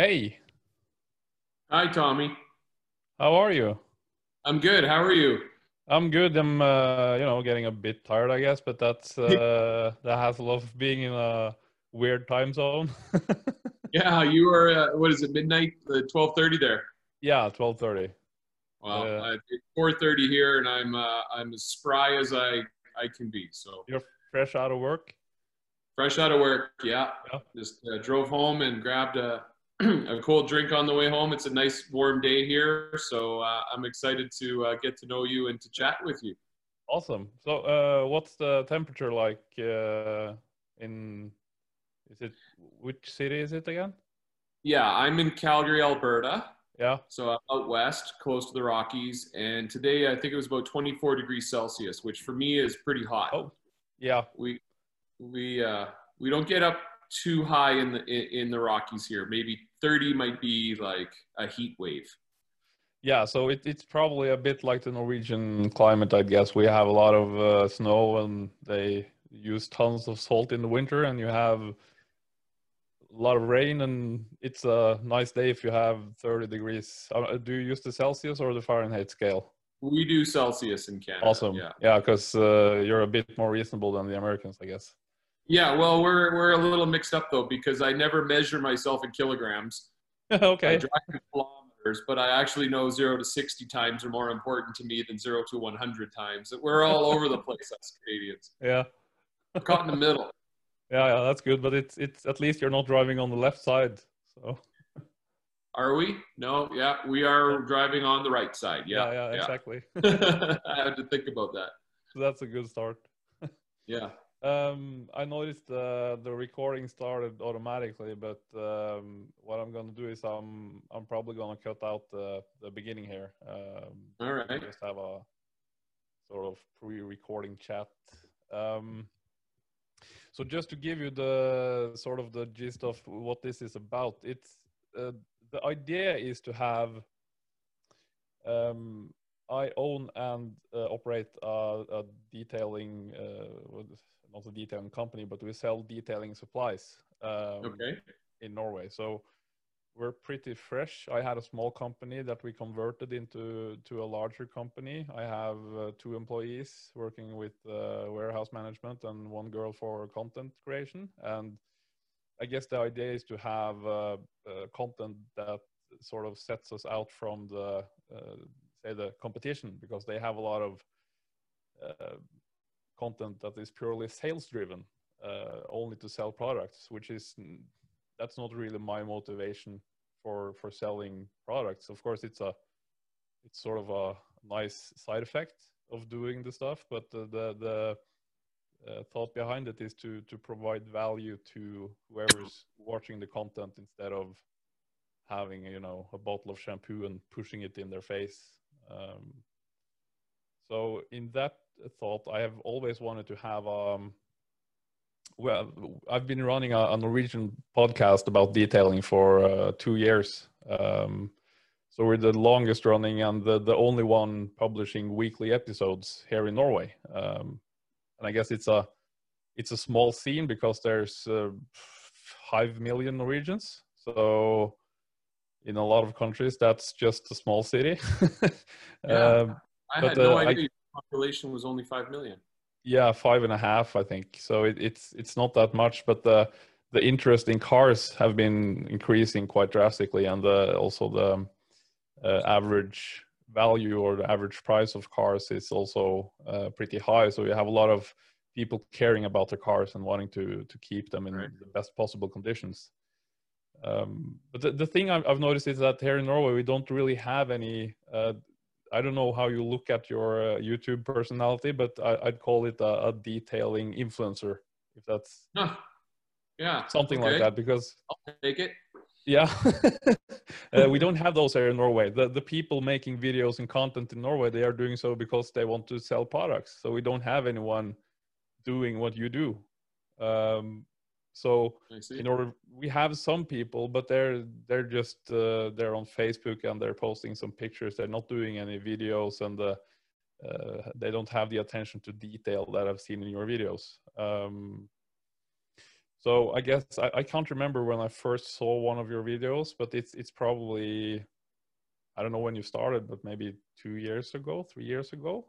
Hey, Hi, Tommy. how are you? I'm good. How are you? I'm good. I'm, uh, you know, getting a bit tired, I guess, but that's uh, the hassle of being in a weird time zone. Yeah, you are. Uh, what is it? Midnight, uh, twelve thirty there. Yeah, 12:30. Well, Yeah. uh, it's four thirty here, and I'm uh, I'm as spry as I I can be. So You're fresh out of work? fresh out of work. Yeah, Yeah. just uh, drove home and grabbed a a cold drink on the way home. It's a nice warm day here, so uh, I'm excited to uh, get to know you and to chat with you. Awesome. So, uh, what's the temperature like uh, in, is it, which city is it again? Yeah, I'm in Calgary, Alberta. Yeah. So out west, close to the Rockies, and today I think it was about 24 degrees Celsius, which for me is pretty hot. Oh, yeah. We we uh, we don't get up too high in the in, in the Rockies here. Maybe 30 might be like a heat wave. Yeah, so it, it's probably a bit like the Norwegian climate, I guess. We have a lot of uh, snow and they use tons of salt in the winter, and you have a lot of rain, and it's a nice day if you have 30 degrees. Uh, do you use the Celsius or the Fahrenheit scale? We do Celsius in Canada. Awesome. Yeah. Yeah, because uh, you're a bit more reasonable than the Americans, I guess. Yeah. Well, we're we're a little mixed up though because I never measure myself in kilograms. I okay. drive in kilometers, but I actually know zero to 60 times are more important to me than zero to 100 times. We're all over the place, us Canadians. Yeah. We're caught in the middle. Yeah, yeah, that's good. But it's it's at least you're not driving on the left side. So Are we? No. Yeah, we are driving on the right side. yeah, Yeah. yeah, exactly. I had to think about that. so that's a good start. Yeah. Um, I noticed uh, the recording started automatically, but um, what I'm gonna do is I'm I'm probably gonna cut out the the beginning here. Um, All right. Just have a sort of pre-recording chat. Um, so just to give you the sort of the gist of what this is about, it's uh, the idea is to have. Um, I own and uh, operate a, a detailing, uh, not a detailing company, but we sell detailing supplies um, Okay. in Norway. So we're pretty fresh. I had a small company that we converted into to a larger company. I have uh, two employees working with uh, warehouse management and one girl for content creation. And I guess the idea is to have uh, uh, content that sort of sets us out from the uh, say the competition because they have a lot of uh, content that is purely sales driven, uh, only to sell products, which is that's not really my motivation for for selling products. Of course, it's a it's sort of a nice side effect of doing the stuff, but the the, the uh, thought behind it is to to provide value to whoever's watching the content instead of having you know a bottle of shampoo and pushing it in their face. Um, so in that thought, I have always wanted to have um, well, I've been running a, a Norwegian podcast about detailing for uh, two years. Um, so we're the longest running and the, the only one publishing weekly episodes here in Norway. Um, and I guess it's a it's a small scene because there's uh, five million Norwegians. So in a lot of countries, that's just a small city. Yeah. um, I But, had no uh, I- idea your population was only five million. yeah five and a half i think so it, it's it's not that much but the the interest in cars have been increasing quite drastically and the, also the uh, average value or the average price of cars is also uh, pretty high so you have a lot of people caring about their cars and wanting to to keep them in Right. the best possible conditions um, but the, the thing I've, I've noticed is that here in norway we don't really have any uh, I don't know how you look at your uh, YouTube personality, but I, I'd call it a, a detailing influencer, if that's Huh. Yeah. something like that. Because I'll take it. yeah, uh, we don't have those here in Norway. The the people making videos and content in Norway, they are doing so because they want to sell products. So we don't have anyone doing what you do. Um, so in order we have some people but they're they're just uh, they're on facebook and they're posting some pictures. They're not doing any videos and uh, uh, they don't have the attention to detail that i've seen in your videos. Um, So I guess I, I can't remember when I first saw one of your videos, but it's it's probably I don't know when you started, but maybe two years ago, three years ago.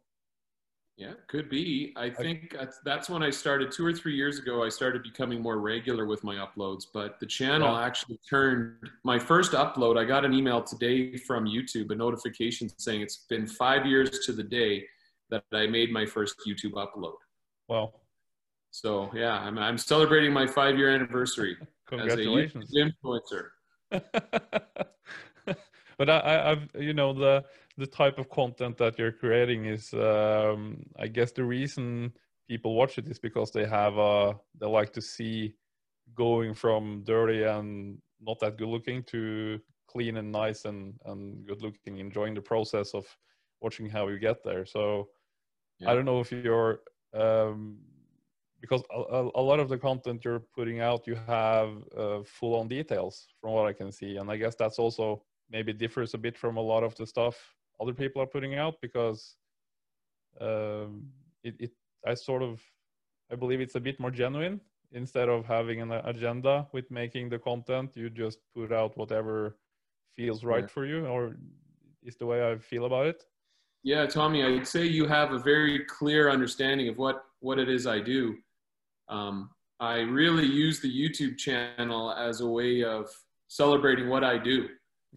Yeah, could be. I think that's, that's when I started two or three years ago. I started becoming more regular with my uploads, but the channel yeah. actually turned my first upload. I got an email today from YouTube, a notification saying it's been five years to the day that I made my first YouTube upload. Wow. So yeah, I'm, I'm celebrating my five year anniversary Congratulations. as a YouTube influencer. but I, I've, you know, the, the type of content that you're creating is um, i guess the reason people watch it is because they have uh they like to see going from dirty and not that good looking to clean and nice and and good looking enjoying the process of watching how you get there so yeah. i don't know if you're um because a, a, lot of the content you're putting out you have uh, full on details from what i can see and i guess that's also maybe differs a bit from a lot of the stuff other people are putting out because um, it, it I sort of I believe it's a bit more genuine instead of having an agenda with making the content you just put out whatever feels right yeah. for you or is the way I feel about it yeah Tommy I'd say you have a very clear understanding of what what it is I do um, I really use the YouTube channel as a way of celebrating what I do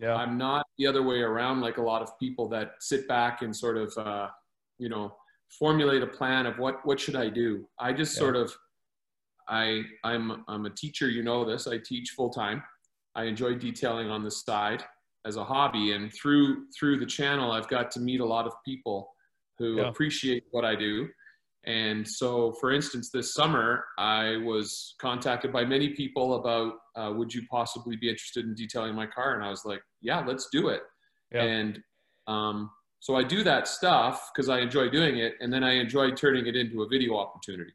yeah. I'm not the other way around like a lot of people that sit back and sort of, uh, you know, formulate a plan of what, what should I do? I just yeah. sort of, I, I'm, I'm a teacher, you know this, I teach full time. I enjoy detailing on the side as a hobby. And through, through the channel, I've got to meet a lot of people who yeah. appreciate what I do and so, for instance, this summer, I was contacted by many people about, uh, would you possibly be interested in detailing my car? And I was like, yeah, let's do it. Yeah. And um, so I do that stuff because I enjoy doing it. And then I enjoy turning it into a video opportunity.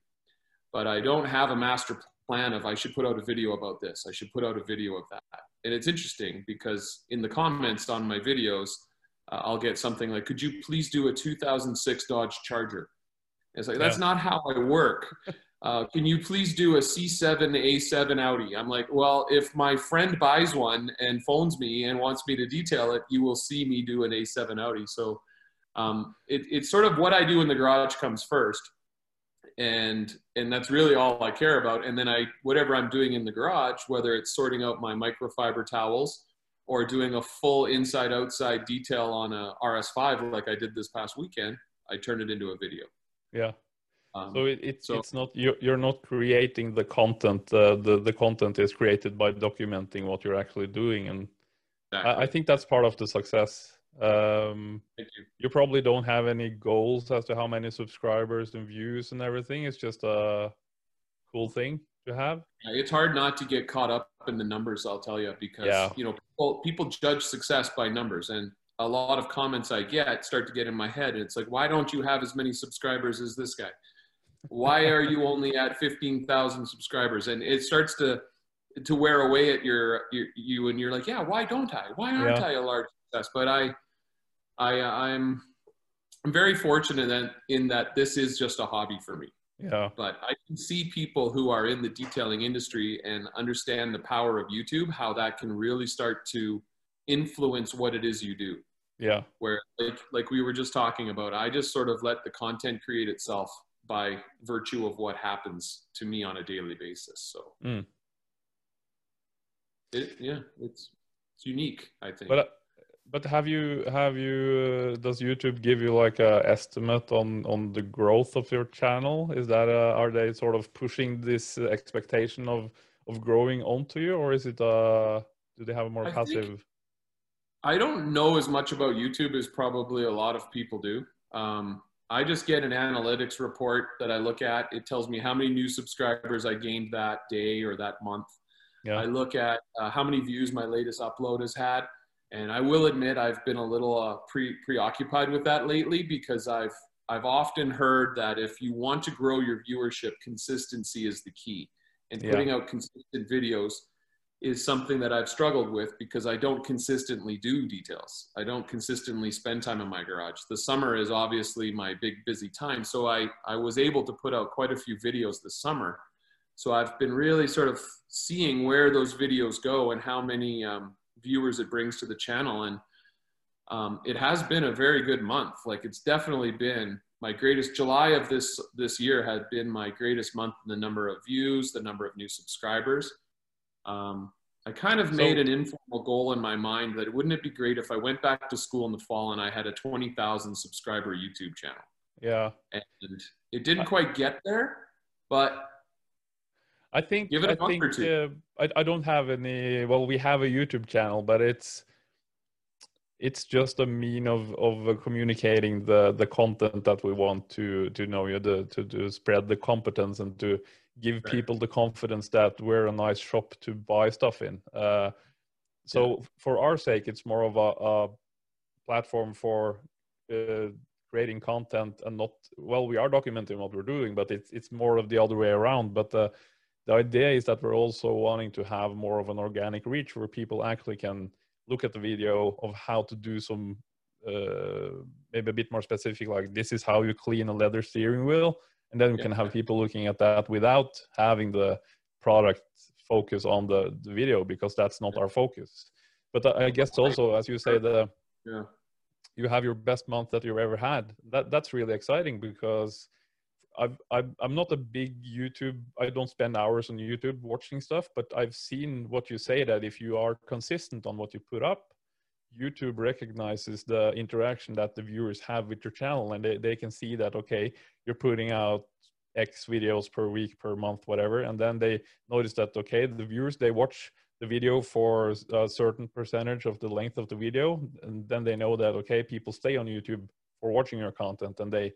But I don't have a master plan of I should put out a video about this. I should put out a video of that. And it's interesting because in the comments on my videos, uh, I'll get something like, could you please do a 2006 Dodge Charger? It's like, that's yeah. not how I work. Uh, can you please do a C7 A7 Audi? I'm like, well, if my friend buys one and phones me and wants me to detail it, you will see me do an A7 Audi. So um, it, it's sort of what I do in the garage comes first. And, and that's really all I care about. And then I, whatever I'm doing in the garage, whether it's sorting out my microfiber towels or doing a full inside outside detail on a RS5 like I did this past weekend, I turn it into a video. Yeah. Um, so it, it's so, it's not you're, you're not creating the content. Uh, the the content is created by documenting what you're actually doing, and exactly. I, I, think that's part of the success. Um, Thank you. You probably don't have any goals as to how many subscribers and views and everything. It's just a cool thing to have. It's hard not to get caught up in the numbers. I'll tell you because yeah. you know people, people judge success by numbers, and a lot of comments I get start to get in my head. And it's like, why don't you have as many subscribers as this guy? Why are you only at 15,000 subscribers? And it starts to, to wear away at your, your you and you're like, yeah, why don't I? Why aren't yeah. I a large success? But I, I, I'm, I'm very fortunate in, in that this is just a hobby for me. Yeah. But I can see people who are in the detailing industry and understand the power of YouTube, how that can really start to influence what it is you do. Yeah. Where like like we were just talking about, I just sort of let the content create itself by virtue of what happens to me on a daily basis. So mm. it, yeah, it's it's unique, I think. But but have you have you uh, does YouTube give you like a estimate on on the growth of your channel? Is that uh, are they sort of pushing this expectation of of growing onto you, or is it uh do they have a more I passive? Think, I don't know as much about YouTube as probably a lot of people do. Um, I just get an analytics report that I look at. It tells me how many new subscribers I gained that day or that month. Yeah. I look at uh, how many views my latest upload has had. And I will admit I've been a little uh, pre- preoccupied with that lately because I've, I've often heard that if you want to grow your viewership, consistency is the key. And putting yeah. out consistent videos is something that I've struggled with because I don't consistently do details. I don't consistently spend time in my garage. The summer is obviously my big busy time. So I, I was able to put out quite a few videos this summer. So I've been really sort of seeing where those videos go and how many um, viewers it brings to the channel. And um, it has been a very good month. Like it's definitely been my greatest July of this this year had been my greatest month in the number of views, the number of new subscribers. Um, I kind of made an informal goal in my mind that wouldn't it be great if I went back to school in the fall and I had a 20,000 subscriber YouTube channel. Yeah. And it didn't quite get there, but I think I think uh, I, I don't have any. Well, we have a YouTube channel, but it's it's just a mean of of communicating the the content that we want to to know you the, to to spread the competence and to give right. people the confidence that we're a nice shop to buy stuff in. Uh, so yeah. for our sake, it's more of a, a platform for uh, creating content and not well, we are documenting what we're doing, but it's it's more of the other way around. But uh, the idea is that we're also wanting to have more of an organic reach where people actually can look at the video of how to do some uh, maybe a bit more specific like this is how you clean a leather steering wheel and then we yeah. can have people looking at that without having the product focus on the, the video because that's not our focus. But uh, i guess also as you say the yeah. you have your best month that you've ever had. That that's really exciting because I've, I've i'm not a big youtube i don't spend hours on youtube watching stuff but i've seen what you say that if you are consistent on what you put up YouTube recognizes the interaction that the viewers have with your channel and they, they can see that, okay, you're putting out X videos per week, per month, whatever. And then they notice that, okay, the viewers, they watch the video for a certain percentage of the length of the video. And then they know that, okay, people stay on YouTube for watching your content and they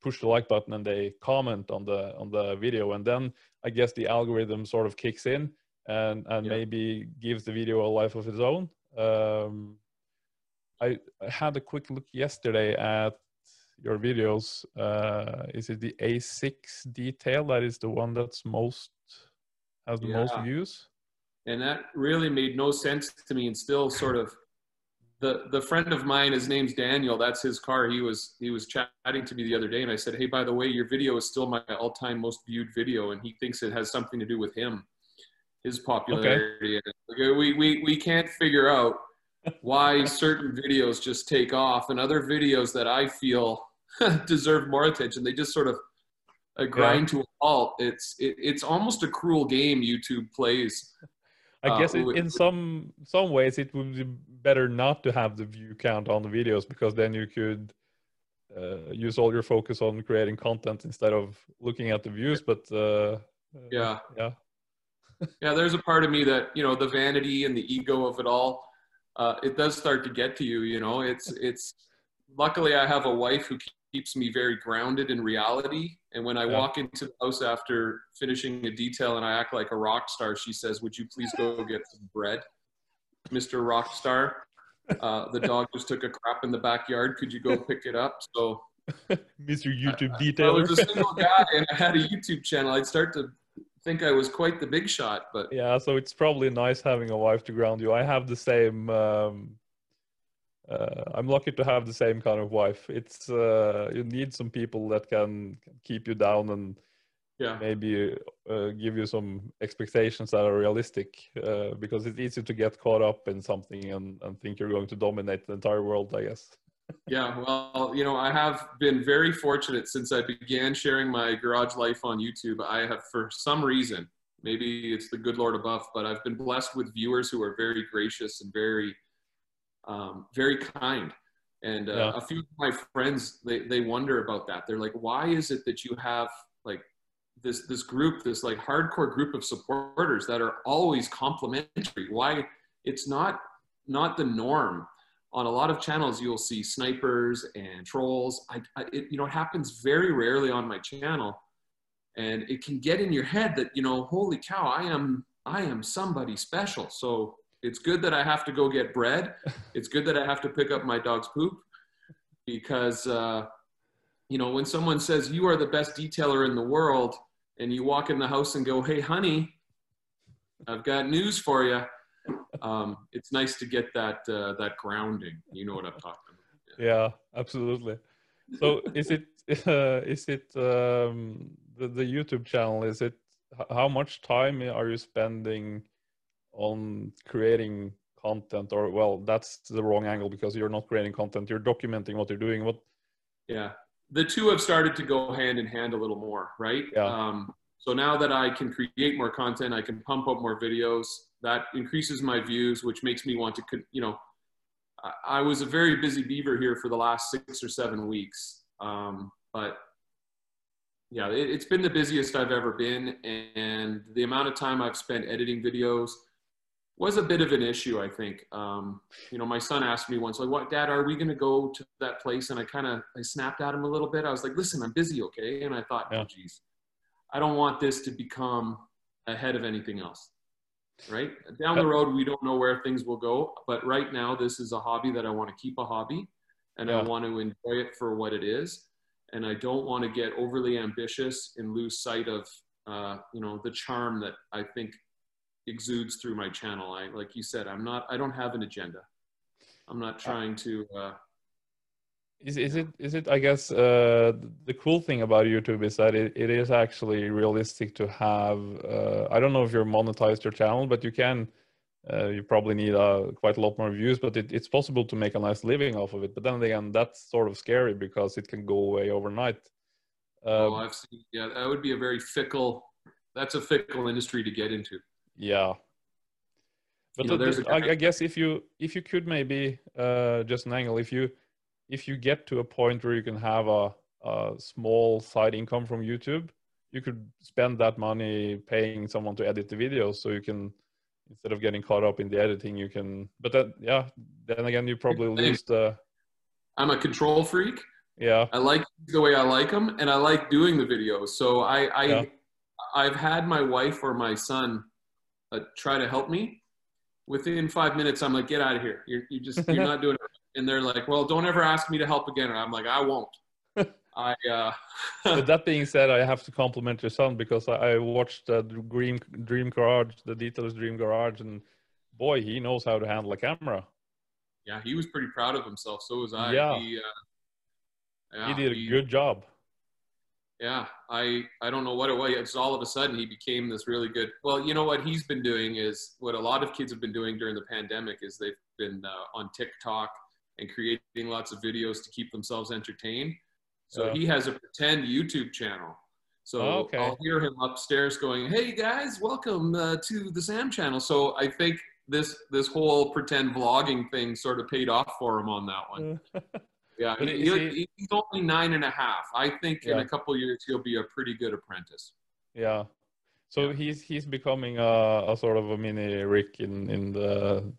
push the like button and they comment on the on the video and then i guess the algorithm sort of kicks in and and yeah. maybe gives the video a life of its own um, I, I had a quick look yesterday at your videos. Uh, is it the A6 detail that is the one that's most has the yeah. most views? And that really made no sense to me, and still sort of the the friend of mine. His name's Daniel. That's his car. He was he was chatting to me the other day, and I said, "Hey, by the way, your video is still my all time most viewed video," and he thinks it has something to do with him, his popularity. Okay. We we we can't figure out why certain videos just take off and other videos that I feel deserve more attention, they just sort of uh, grind yeah. to a halt. It's it, it's almost a cruel game YouTube plays. I uh, guess it, in some some ways it would be better not to have the view count on the videos because then you could uh, use all your focus on creating content instead of looking at the views. But uh, yeah, yeah, yeah. There's a part of me that you know the vanity and the ego of it all uh, it does start to get to you. You know, it's it's. Luckily, I have a wife who keeps me very grounded in reality. And when I yeah. walk into the house after finishing a detail and I act like a rock star, she says, "Would you please go get some bread, Mister Rock Star?" Uh, the dog just took a crap in the backyard. Could you go pick it up? So, Mr. YouTube detailer. I was a single guy and I had a YouTube channel. I'd start to think I was quite the big shot, but yeah. So it's probably nice having a wife to ground you. I have the same. Um, uh, I'm lucky to have the same kind of wife. It's uh, you need some people that can keep you down and yeah. maybe uh, give you some expectations that are realistic uh, because it's easy to get caught up in something and, and think you're going to dominate the entire world. I guess yeah, well, you know, I have been very fortunate since I began sharing my garage life on YouTube. I have, for some reason, maybe it's the good Lord above, but I've been blessed with viewers who are very gracious and very, um, very kind. And uh, yeah. a few of my friends, they, they wonder about that. They're like, why is it that you have like this, this group, this like hardcore group of supporters that are always complimentary? Why it's not, not the norm on a lot of channels you'll see snipers and trolls. I, I, it, you know it happens very rarely on my channel. And it can get in your head that you know holy cow i am i am somebody special. So it's good that i have to go get bread. It's good that i have to pick up my dog's poop because uh, you know when someone says you are the best detailer in the world and you walk in the house and go hey honey i've got news for you um, it's nice to get that uh, that grounding. You know what I'm talking about. Yeah, yeah absolutely. So is it uh, is it um, the, the YouTube channel? Is it how much time are you spending on creating content or well that's the wrong angle because you're not creating content you're documenting what you're doing what yeah the two have started to go hand in hand a little more right yeah. um, so now that i can create more content i can pump up more videos that increases my views which makes me want to you know i was a very busy beaver here for the last six or seven weeks um, but yeah it, it's been the busiest i've ever been and the amount of time i've spent editing videos was a bit of an issue, I think. Um, you know, my son asked me once, like, "What, Dad? Are we going to go to that place?" And I kind of I snapped at him a little bit. I was like, "Listen, I'm busy, okay?" And I thought, yeah. "Oh, geez, I don't want this to become ahead of anything else." Right down the road, we don't know where things will go, but right now, this is a hobby that I want to keep a hobby, and yeah. I want to enjoy it for what it is, and I don't want to get overly ambitious and lose sight of, uh, you know, the charm that I think exudes through my channel. I, like you said, I'm not, I don't have an agenda. I'm not trying to, uh, is, is it is it i guess uh, the cool thing about youtube is that it, it is actually realistic to have uh, i don't know if you're monetized your channel but you can uh, you probably need uh, quite a lot more views but it, it's possible to make a nice living off of it. But then again that's sort of scary because it can go away overnight. Oh um, i've seen yeah that would be a very fickle that's a fickle industry to get into. Yeah. But you know, the, I, guess if you if you could maybe uh, just an angle if you if you get to a point where you can have a, a small side income from YouTube, you could spend that money paying someone to edit the videos, so you can instead of getting caught up in the editing, you can. But that yeah, then again, you probably lose the. I'm a control freak. Yeah. I like the way I like them, and I like doing the videos. So I I yeah. I've had my wife or my son uh, try to help me. Within five minutes, I'm like, get out of here. You're, you just, you're not doing it. And they're like, well, don't ever ask me to help again. And I'm like, I won't. I, uh, but that being said, I have to compliment your son because I, I watched uh, Dream Dream Garage, the Detailers Dream Garage, and boy, he knows how to handle a camera. Yeah, he was pretty proud of himself. So was I. Yeah, he, uh, yeah, he did a he, good job yeah i i don't know what it was it's all of a sudden he became this really good well you know what he's been doing is what a lot of kids have been doing during the pandemic is they've been uh, on tiktok and creating lots of videos to keep themselves entertained so he has a pretend youtube channel so oh, okay. i'll hear him upstairs going hey guys welcome uh, to the sam channel so i think this this whole pretend vlogging thing sort of paid off for him on that one Yeah, he, he, he's only nine and a half. I think yeah. in a couple years he'll be a pretty good apprentice. Yeah, so yeah. he's he's becoming a, a, sort of a mini Rick in in the.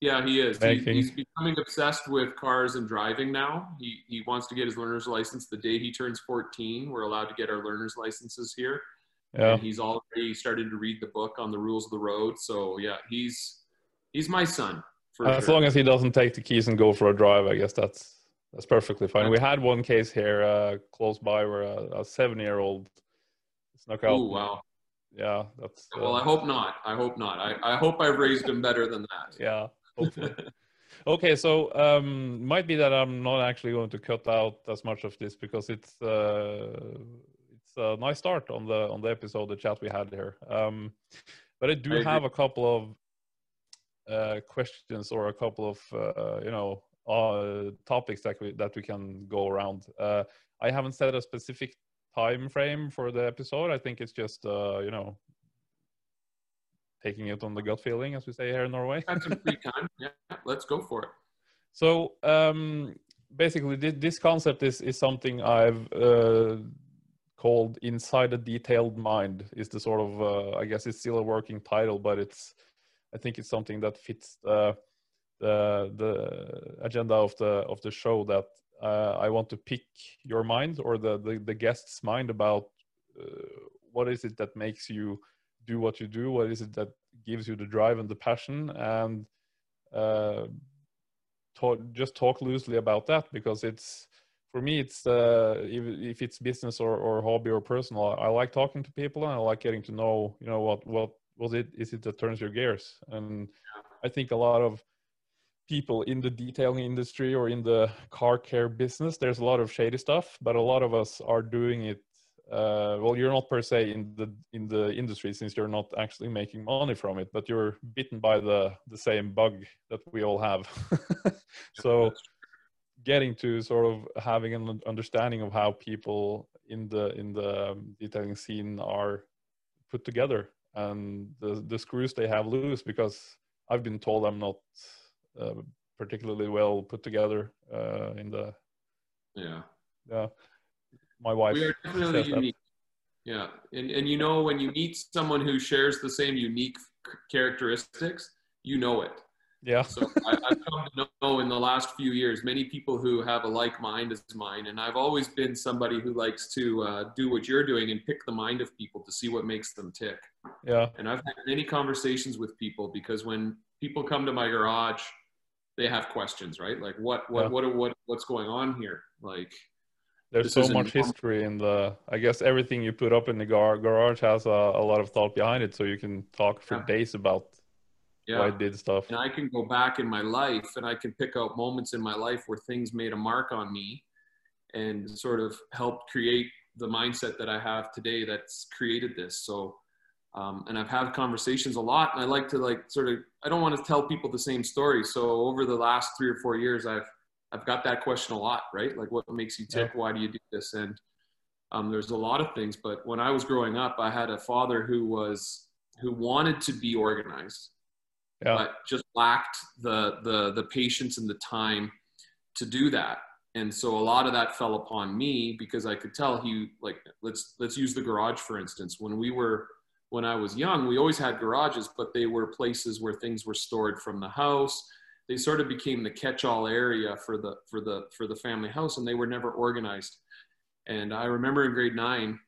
Yeah, he is. He, he's becoming obsessed with cars and driving now. He he wants to get his learner's license the day he turns 14. We're allowed to get our learner's licenses here. Yeah. And he's already started to read the book on the rules of the road. So yeah, he's he's my son as sure. long as he doesn't take the keys and go for a drive, I guess that's that's perfectly fine. We had one case here uh, close by where a, a seven-year-old snuck out. Oh wow! Yeah, that's. Uh, well, I hope not. I hope not. I, I hope I've raised him better than that. yeah, hopefully. okay, so um, might be that I'm not actually going to cut out as much of this because it's uh, it's a nice start on the on the episode, the chat we had here. Um, but I do I have a couple of uh, questions or a couple of uh, you know uh, topics that we that we can go around. Uh, I haven't set a specific time frame for the episode. I think it's just uh, you know taking it on the gut feeling, as we say here in Norway. Some free time. Yeah, let's go for it. So um, basically, this concept is is something I've uh, called "Inside a Detailed Mind." Is the sort of uh, I guess it's still a working title, but it's I think it's something that fits the the, the agenda of the of the show that uh, I want to pick your mind or the the, the guest's mind about uh, what is it that makes you do what you do, what is it that gives you the drive and the passion, and uh, talk, just talk loosely about that because it's for me it's uh, if, if it's business or, or hobby or personal I like talking to people and I like getting to know you know what what was it is it that turns your gears? And i think a lot of people in the detailing industry or in the car care business there's a lot of shady stuff but a lot of us are doing it uh, well, you're not per se in the in the industry since you're not actually making money from it, but you're bitten by the the same bug that we all have. so, getting to sort of having an understanding of how people in the in the um, detailing scene are put together and the the screws they have loose because I've been told I'm not uh, particularly well put together uh, in the yeah. Yeah my wife we are definitely unique that. yeah. And and you know when you meet someone who shares the same unique characteristics you know it. Yeah. So I, have come to know in the last few years many people who have a like mind as mine and i've always been somebody who likes to uh, do what you're doing and pick the mind of people to see what makes them tick. Yeah. And i've had many conversations with people because when people come to my garage they have questions right? Like what what yeah. what, what what's going on here? Like there's so much history in the i guess everything you put up in the gar- garage has a, a, lot of thought behind it so you can talk for yeah. days about yeah. why I did stuff and i can go back in my life and i can pick out moments in my life where things made a mark on me and sort of helped create the mindset that i have today that's created this so um, and i've had conversations a lot and i like to like sort of i don't want to tell people the same story so over the last three or four years i've I've got that question a lot, right? Like, what makes you tick? Why do you do this? And um, there's a lot of things. But when I was growing up, I had a father who was who wanted to be organized, yeah. but just lacked the the the patience and the time to do that. And so a lot of that fell upon me because I could tell he like let's let's use the garage for instance. When we were when I was young, we always had garages, but they were places where things were stored from the house they sort of became the catch-all area for the for the for the family house and they were never organized. And i remember in grade nine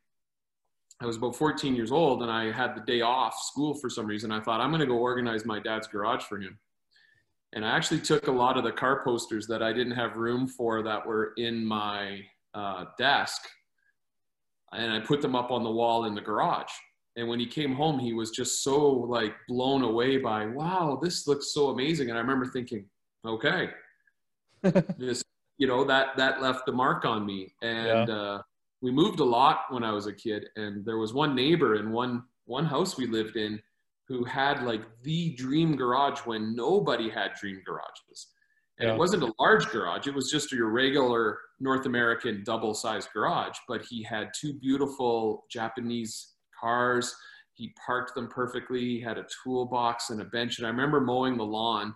i was about 14 years old and i had the day off school for some reason. I thought i'm going to go organize my dad's garage for him. And i actually took a lot of the car posters that i didn't have room for that were in my uh, desk and i put them up on the wall in the garage and when he came home he was just so like blown away by wow this looks so amazing. And i remember thinking okay. This you know that that left a mark on me. And yeah. uh, we moved a lot when i was a kid. And there was one neighbor in one one house we lived in who had like the dream garage when nobody had dream garages. And yeah. it wasn't a large garage. It was just your regular north american double sized garage. But he had two beautiful japanese cars. He parked them perfectly. He had a toolbox and a bench. And I remember mowing the lawn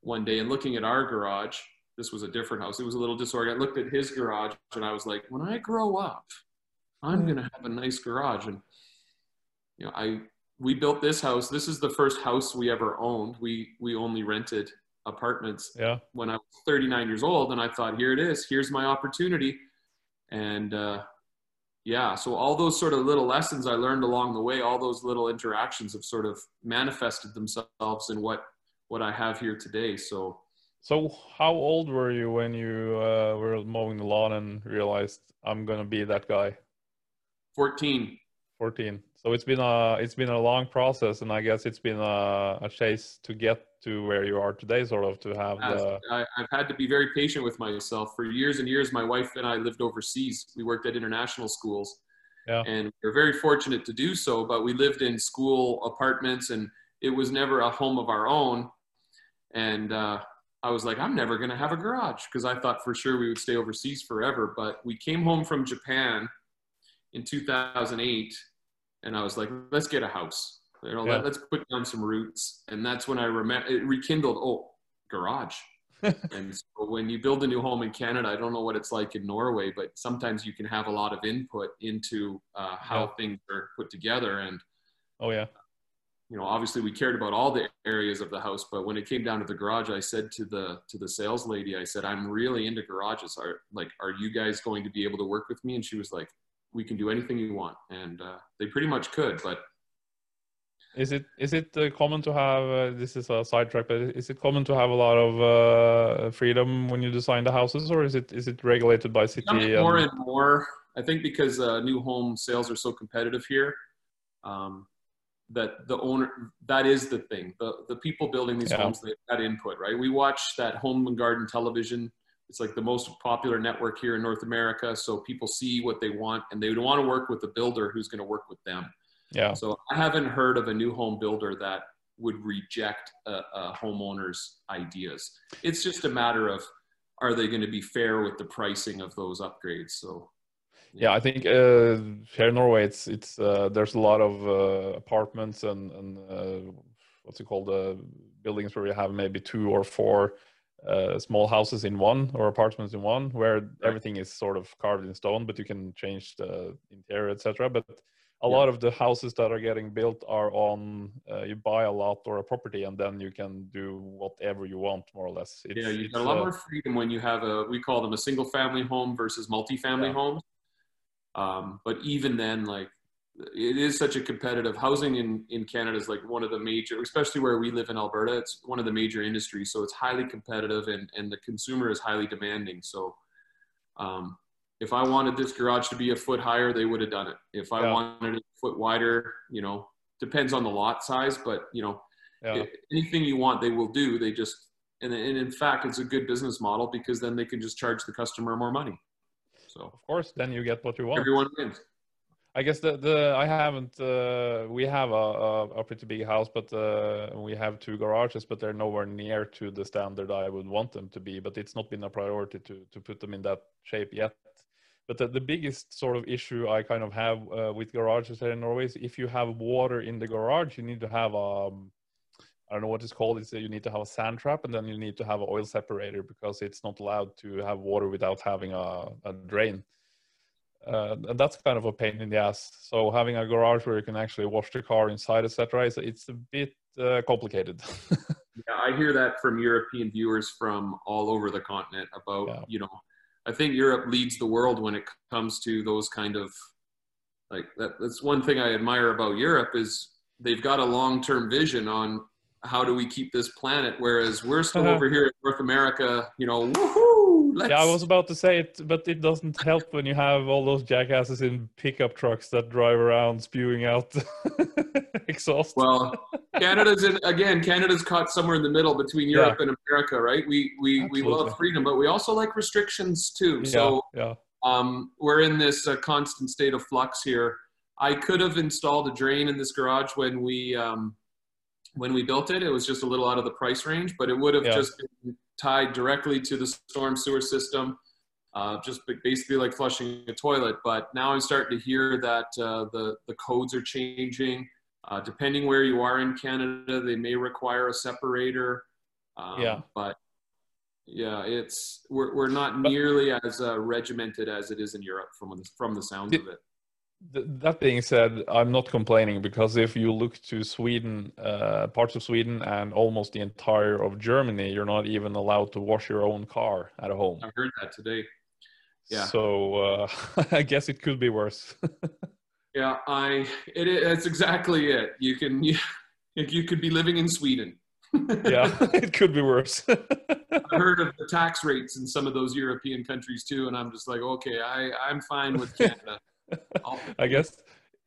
one day and looking at our garage. This was a different house. It was a little disorganized. I looked at his garage and I was like, when I grow up, I'm hmm. going to have a nice garage. And, you know, I, we built this house. This is the first house we ever owned. We, we only rented apartments yeah. when I was 39 years old. And I thought, here it is. Here's my opportunity. And, uh, yeah so all those sort of little lessons i learned along the way all those little interactions have sort of manifested themselves in what what i have here today so. So how old were you when you uh, were mowing the lawn and realized i'm gonna be that guy 14 14 so it's been a it's been a long process and i guess it's been a, a chase to get to where you are today sort of to have the I, have had to be very patient with myself. For years and years my wife and i lived overseas. We worked at international schools. Yeah. and we are very fortunate to do so but we lived in school apartments and it was never a home of our own. And uh, i was like i'm never going to have a garage because i thought for sure we would stay overseas forever. But we came home from japan in 2008 and i was like let's get a house you know, yeah. let, us put down some roots. And that's when I remember it rekindled, oh, garage. and so when you build a new home in Canada, I don't know what it's like in Norway, but sometimes you can have a lot of input into uh, how yeah. things are put together. And oh yeah, you know, obviously we cared about all the areas of the house, but when it came down to the garage, I said to the to the sales lady, I said, I'm really into garages. Are like, are you guys going to be able to work with me? And she was like, we can do anything you want, and uh, they pretty much could, but is it is it uh, common to have uh, this is a sidetrack, but is it common to have a lot of uh, freedom when you design the houses, or is it is it regulated by city? More and, and more, I think, because uh, new home sales are so competitive here, um, that the owner that is the thing. The the people building these yeah. homes they that input, right? We watch that home and garden television it's like the most popular network here in North America. So people see what they want and they would want to work with a builder who's going to work with them. Yeah. So I haven't heard of a new home builder that would reject a, a homeowner's ideas. It's just a matter of are they going to be fair with the pricing of those upgrades? So yeah, I think uh, here in Norway, it's it's uh, there's a lot of uh, apartments and and uh, what's it called, uh, buildings where you have maybe two or four uh, small houses in one or apartments in one where everything is sort of carved in stone but you can change the interior etc but a yeah. lot of the houses that are getting built are on uh, you buy a lot or a property and then you can do whatever you want more or less it's, yeah you got a lot uh, more freedom when you have a we call them a single family home versus multi-family yeah. homes um, but even then like it is such a competitive housing in, in Canada is like one of the major, especially where we live in Alberta, it's one of the major industries. So it's highly competitive and, and the consumer is highly demanding. So um, if I wanted this garage to be a foot higher, they would have done it. If I yeah. wanted it a foot wider, you know, depends on the lot size, but you know, yeah. anything you want, they will do. They just, and, and in fact, it's a good business model because then they can just charge the customer more money. So of course, then you get what you want. Everyone wins. I guess the the I haven't. Uh, we have a, a, a pretty big house, but uh, we have two garages, but they're nowhere near to the standard I would want them to be. But it's not been a priority to to put them in that shape yet. But the, the biggest sort of issue I kind of have uh, with garages here in Norway is if you have water in the garage, you need to have a um, I don't know what it's called. It's you need to have a sand trap, and then you need to have an oil separator because it's not allowed to have water without having a, a drain uh, and that's kind of a pain in the ass. So having a garage where you can actually wash the car inside, etc., is it's a bit uh, complicated. yeah, I hear that from European viewers from all over the continent about yeah. you know, I think Europe leads the world when it comes to those kind of like that. That's one thing I admire about Europe is they've got a long-term vision on how do we keep this planet, whereas we're still uh-huh. over here in North America, you know, woohoo Let's... Yeah, I was about to say it, but it doesn't help when you have all those jackasses in pickup trucks that drive around spewing out exhaust. Well, Canada's in again. Canada's caught somewhere in the middle between Europe yeah. and America, right? We we Absolutely. we love freedom, but we also like restrictions too. Yeah, so yeah. Um, we're in this uh, constant state of flux here. I could have installed a drain in this garage when we um, when we built it. It was just a little out of the price range, but it would have yeah. just been tied directly to the storm sewer system, uh, just basically like flushing a toilet. But now I'm starting to hear that uh, the, the codes are changing. Uh, depending where you are in Canada, they may require a separator. Um, yeah. But yeah, it's we're, we're not nearly as uh, regimented as it is in Europe from the, from the sounds of it that being said, I'm not complaining because if you look to Sweden, uh, parts of Sweden, and almost the entire of Germany, you're not even allowed to wash your own car at home. I heard that today. Yeah. So uh, I guess it could be worse. yeah, I. It, it's exactly it. You can. You, you could be living in Sweden. yeah, it could be worse. I heard of the tax rates in some of those European countries too, and I'm just like, okay, I I'm fine with Canada. I guess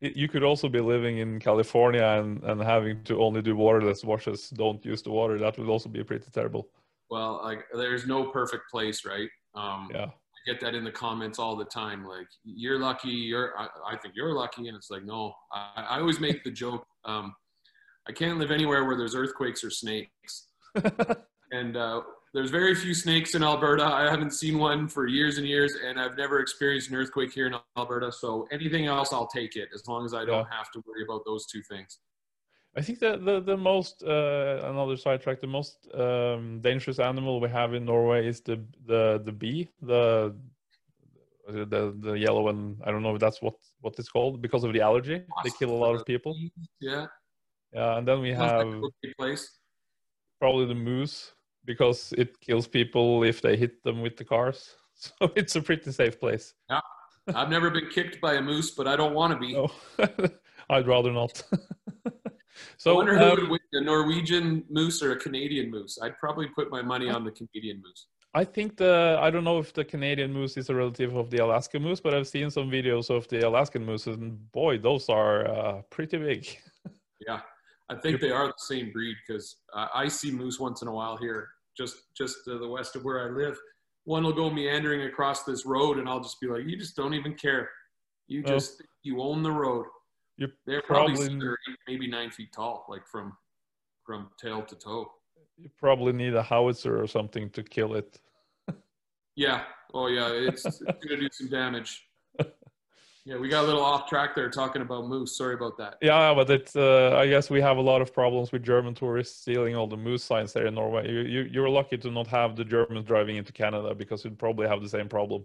you could also be living in California and, and having to only do waterless washes, don't use the water. That would also be pretty terrible. Well, like there's no perfect place, right? Um, yeah. I get that in the comments all the time. Like you're lucky. You're, I, I think you're lucky. And it's like, no, I, I always make the joke. Um, I can't live anywhere where there's earthquakes or snakes. and uh, there's very few snakes in Alberta. I haven't seen one for years and years, and I've never experienced an earthquake here in Alberta. So anything else, I'll take it as long as I don't yeah. have to worry about those two things. I think that the the most uh, another sidetrack, the most um, dangerous animal we have in Norway is the the the bee, the the the yellow one. I don't know if that's what what it's called because of the allergy. They kill a lot of people. Yeah. Yeah, and then we have probably the moose because it kills people if they hit them with the cars. So it's a pretty safe place. Yeah. I've never been kicked by a moose, but I don't want to be. No. I'd rather not. so I wonder who um, would win, a Norwegian moose or a Canadian moose. I'd probably put my money on the Canadian moose. I think the I don't know if the Canadian moose is a relative of the Alaska moose, but I've seen some videos of the Alaskan moose, and boy, those are uh, pretty big. yeah, I think they are the same breed because uh, I see moose once in a while here, just just to the west of where I live. one will go meandering across this road, and I'll just be like, "You just don't even care. You Well, just you own the road." You They're probably, probably- eight, maybe nine feet tall, like from from tail to toe. You probably need a howitzer or something to kill it. Yeah. Oh yeah, it's, it's gonna do some damage. Yeah, we got a little off track there talking about moose. Sorry about that. Yeah, but it's. Uh, I guess we have a lot of problems with German tourists stealing all the moose signs there in Norway. You, you you're lucky to not have the Germans driving into Canada because you'd probably have the same problem.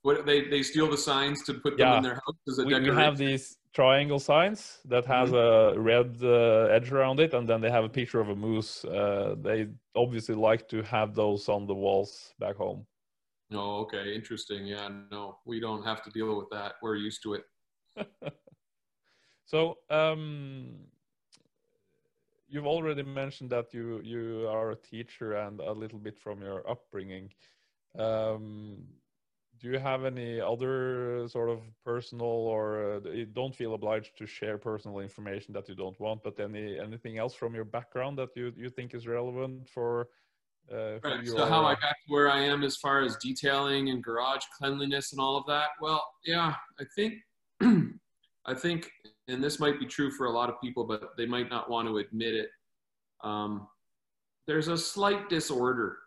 What they they steal the signs to put them Yeah. in their house as a We, we have these triangle signs that has a red uh, edge around it, and then they have a picture of a moose. Uh, they obviously like to have those on the walls back home. Oh, okay, interesting. Yeah, no, we don't have to deal with that. We're used to it. So, um, you've already mentioned that you you are a teacher and a little bit from your upbringing. Um, do you have any other sort of personal or uh, don't feel obliged to share personal information that you don't want, but any anything else from your background that you you think is relevant for uh, Right. So how? I got to where I am as far as detailing and garage cleanliness and all of that. Well, yeah, I think I think, and this might be true for a lot of people, but they might not want to admit it. Um, there's a slight disorder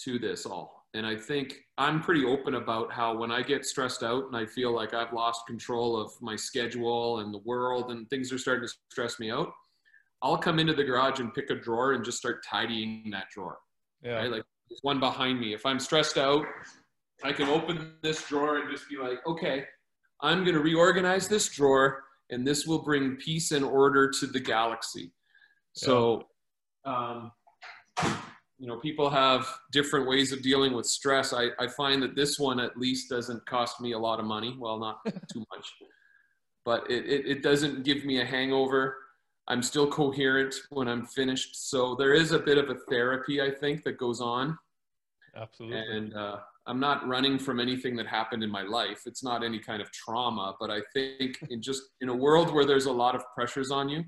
to this all, and I think I'm pretty open about how when I get stressed out and I feel like I've lost control of my schedule and the world and things are starting to stress me out. I'll come into the garage and pick a drawer and just start tidying that drawer yeah, right? Like there's one behind me. If I'm stressed out, I can open this drawer and just be like, okay, I'm going to reorganize this drawer and this will bring peace and order to the galaxy. So, um, you know, people have different ways of dealing with stress. I, I find that this one at least doesn't cost me a lot of money. Well, not too much, but it, it, it doesn't give me a hangover. I'm still coherent when I'm finished. So there is a bit of a therapy, I think, that goes on. absolutely. And uh, I'm not running from anything that happened in my life. It's not any kind of trauma, but I think in just in a world where there's a lot of pressures on you,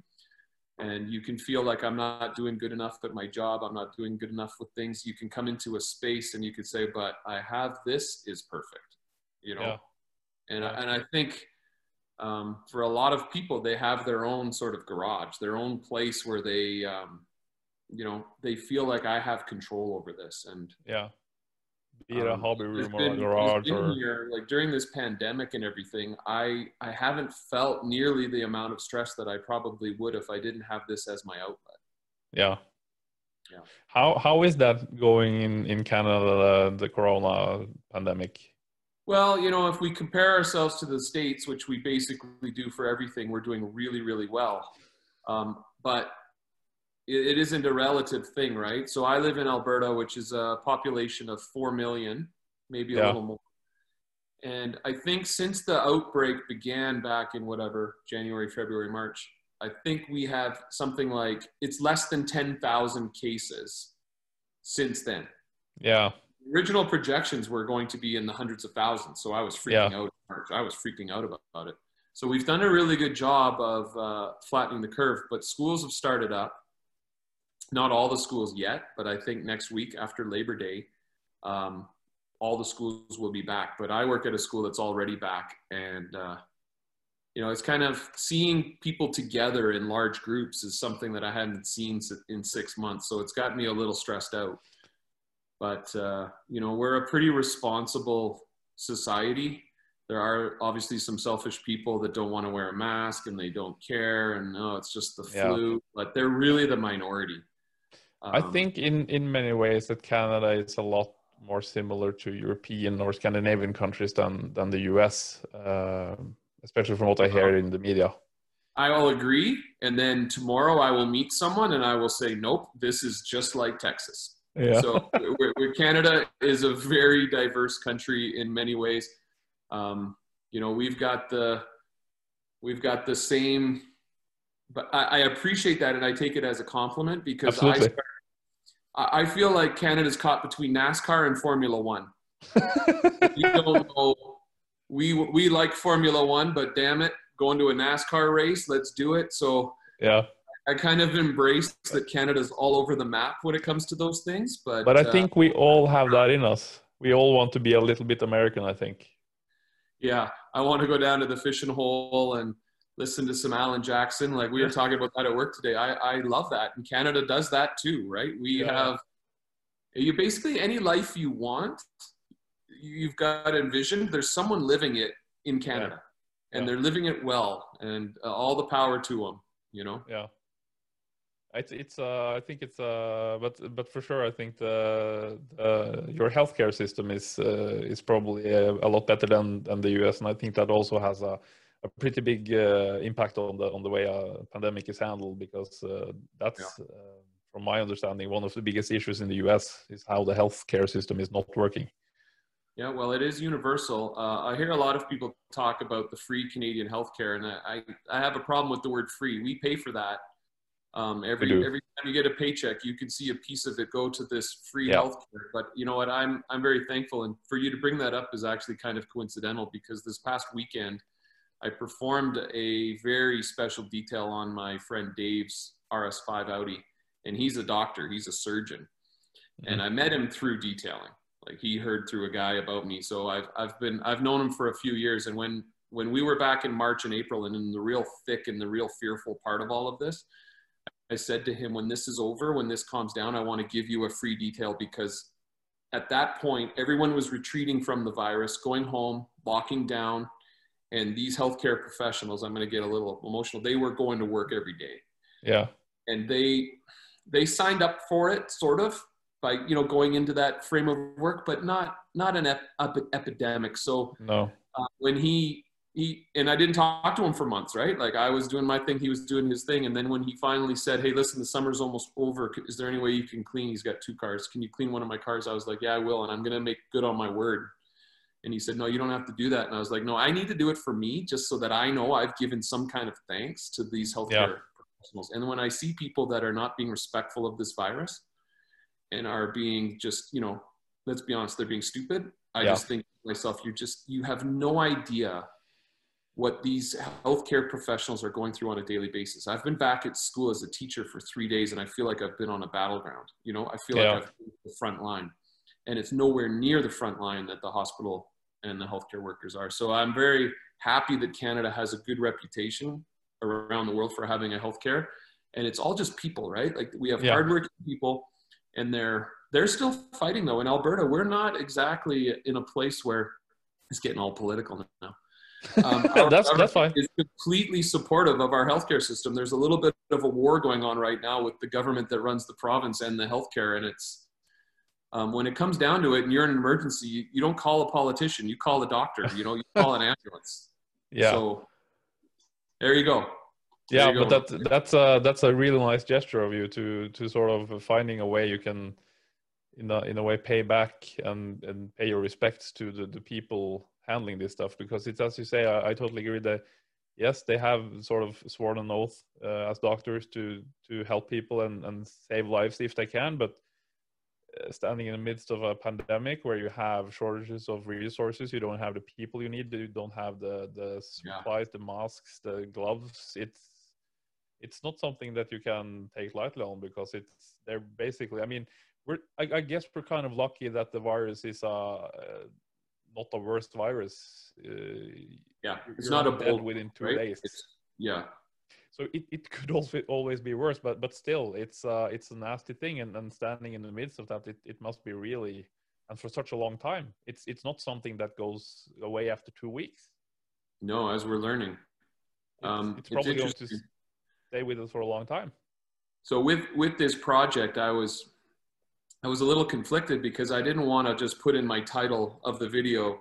and you can feel like I'm not doing good enough at my job, I'm not doing good enough with things. You can come into a space and you could say, "But I have this is perfect," you know. Yeah. And Yeah. I, and I think um, for a lot of people, they have their own sort of garage, their own place where they, um, you know, they feel like I have control over this. And yeah, be it a um, hobby room or been- a garage or here, like during this pandemic and everything, I I haven't felt nearly the amount of stress that I probably would if I didn't have this as my outlet. Yeah. Yeah. How how is that going in in Canada? The, the Corona pandemic. Well, you know, if we compare ourselves to the states, which we basically do for everything, we're doing really, really well. Um, but it, it isn't a relative thing, right? So I live in Alberta, which is a population of four million, maybe a little more. And I think since the outbreak began back in whatever January, February, March, I think we have something like it's less than ten thousand cases since then Yeah. Original projections were going to be in the hundreds of thousands. So I was freaking Yeah. out. I was freaking out about, it. So we've done a really good job of uh, flattening the curve, but schools have started up. Not all the schools yet, but I think next week after Labor Day, um, all the schools will be back. But I work at a school that's already back, and uh, you know, it's kind of seeing people together in large groups is something that I hadn't seen in six months. So it's got me a little stressed out but uh, you know we're a pretty responsible society there are obviously some selfish people that don't want to wear a mask and they don't care and no it's just the Yeah. flu but they're really the minority I Um, think in in many ways that Canada is a lot more similar to European or Scandinavian countries than than the US, uh, especially from what I hear in the media. i will agree and then tomorrow i will meet someone and i will say nope this is just like texas Yeah. so we're, we're, Canada is a very diverse country in many ways. Um, you know, we've got the we've got the same, but I, I appreciate that and I take it as a compliment because I, Absolutely. I I feel like Canada's caught between NASCAR and Formula One. We don't know. We we like Formula One, but damn it, going to a NASCAR race, let's do it. So yeah. I kind of embrace that Canada's all over the map when it comes to those things. But but I uh, think we all have that in us. We all want to be a little bit American. I think. Yeah, I want to go down to the fishing hole and listen to some Alan Jackson. Like we were talking about that at work today. I, I love that. And Canada does that too, right? We Yeah. have you basically any life you want, you've got envisioned. There's someone living it in Canada and Yeah. they're living it well and uh, all the power to them, you know? Yeah. It's it's uh I think it's uh but but for sure I think the, the your healthcare system is uh, is probably a, a lot better than than the US and I think that also has a a pretty big uh, impact on the on the way a pandemic is handled because uh, that's uh, from my understanding one of the biggest issues in the US is how the healthcare system is not working. Yeah, well, it is universal. Uh, I hear a lot of people talk about the free Canadian healthcare, and I, I, I have a problem with the word free. We pay for that. Um, every every time you get a paycheck, you can see a piece of it go to this free Yeah. healthcare. But you know what? I'm I'm very thankful, and for you to bring that up is actually kind of coincidental because this past weekend, I performed a very special detail on my friend Dave's RS5 Audi, and he's a doctor, he's a surgeon, and I met him through detailing. Like he heard through a guy about me, so I've I've been I've known him for a few years, and when when we were back in March and April, and in the real thick and the real fearful part of all of this, I said to him, when this is over, when this calms down, I want to give you a free detail because at that point, everyone was retreating from the virus, going home, locking down. And these healthcare professionals, I'm going to get a little emotional, they were going to work every day. Yeah. And they, they signed up for it sort of by, you know, going into that frame of work, but not, not an ep- ep- epidemic. So No. uh, when he he and I didn't talk to him for months, right? Like I was doing my thing, he was doing his thing, and then when he finally said, "Hey, listen, the summer's almost over. Is there any way you can clean?" He's got two cars. Can you clean one of my cars? I was like, "Yeah, I will, and I'm gonna make good on my word." And he said, "No, you don't have to do that." And I was like, "No, I need to do it for me, just so that I know I've given some kind of thanks to these healthcare Yeah. professionals." And when I see people that are not being respectful of this virus and are being just, you know, let's be honest, they're being stupid. I Yeah. just think to myself, you just you have no idea what these healthcare professionals are going through on a daily basis. I've been back at school as a teacher for three days, and I feel like I've been on a battleground. You know, I feel Yeah. like I've been the front line, and it's nowhere near the front line that the hospital and the healthcare workers are. So I'm very happy that Canada has a good reputation around the world for having a healthcare, and it's all just people, right? Like we have Yeah. hardworking people, and they're they're still fighting though. In Alberta, we're not exactly in a place where it's getting all political now. Um, That's- that's fine. Is completely supportive of our healthcare system. There's a little bit of a war going on right now with the government that runs the province and the healthcare, and it's um, when it comes down to it, and you're in an emergency, you, you don't call a politician, you call a doctor. You know, you call an ambulance. Yeah. So there you go. yeah There you but go. that that's a that's a really nice gesture of you to to sort of finding a way you can in a in a way pay back and and pay your respects to the, the people handling this stuff because it's as you say I, I totally agree that yes they have sort of sworn an oath uh, as doctors to to help people and and save lives if they can but uh, standing in the midst of a pandemic where you have shortages of resources you don't have the people you need you don't have the the Yeah. supplies the masks the gloves it's it's not something that you can take lightly on because it's they're basically i mean we're i, I guess we're kind of lucky that the virus is uh, uh not the worst virus uh, Yeah, it's not a bold within two right? days. It's, yeah, so it, it could also always be worse but but still it's uh it's a nasty thing and, and standing in the midst of that it, it must be really and for such a long time it's it's not something that goes away after two weeks. No, as we're learning. it's, Um, it's it's probably going to stay with us for a long time. So with with this project, I was I was a little conflicted because I didn't want to just put in my title of the video,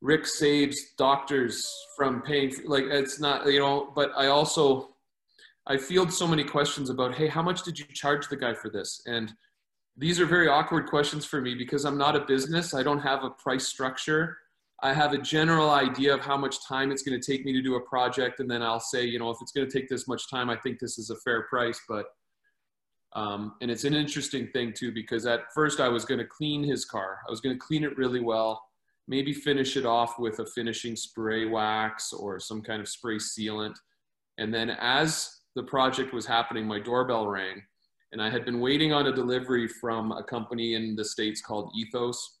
Rick saves doctors from paying. Like it's not you know, but I also I field so many questions about, hey, how much did you charge the guy for this? And these are very awkward questions for me because I'm not a business. I don't have a price structure. I have a general idea of how much time it's going to take me to do a project, and then I'll say, you know, if it's going to take this much time, I think this is a fair price. But um, and it's an interesting thing too because at first I was going to clean his car. I was going to clean it really well, maybe finish it off with a finishing spray wax or some kind of spray sealant. And then as the project was happening, my doorbell rang, and I had been waiting on a delivery from a company in the states called Ethos.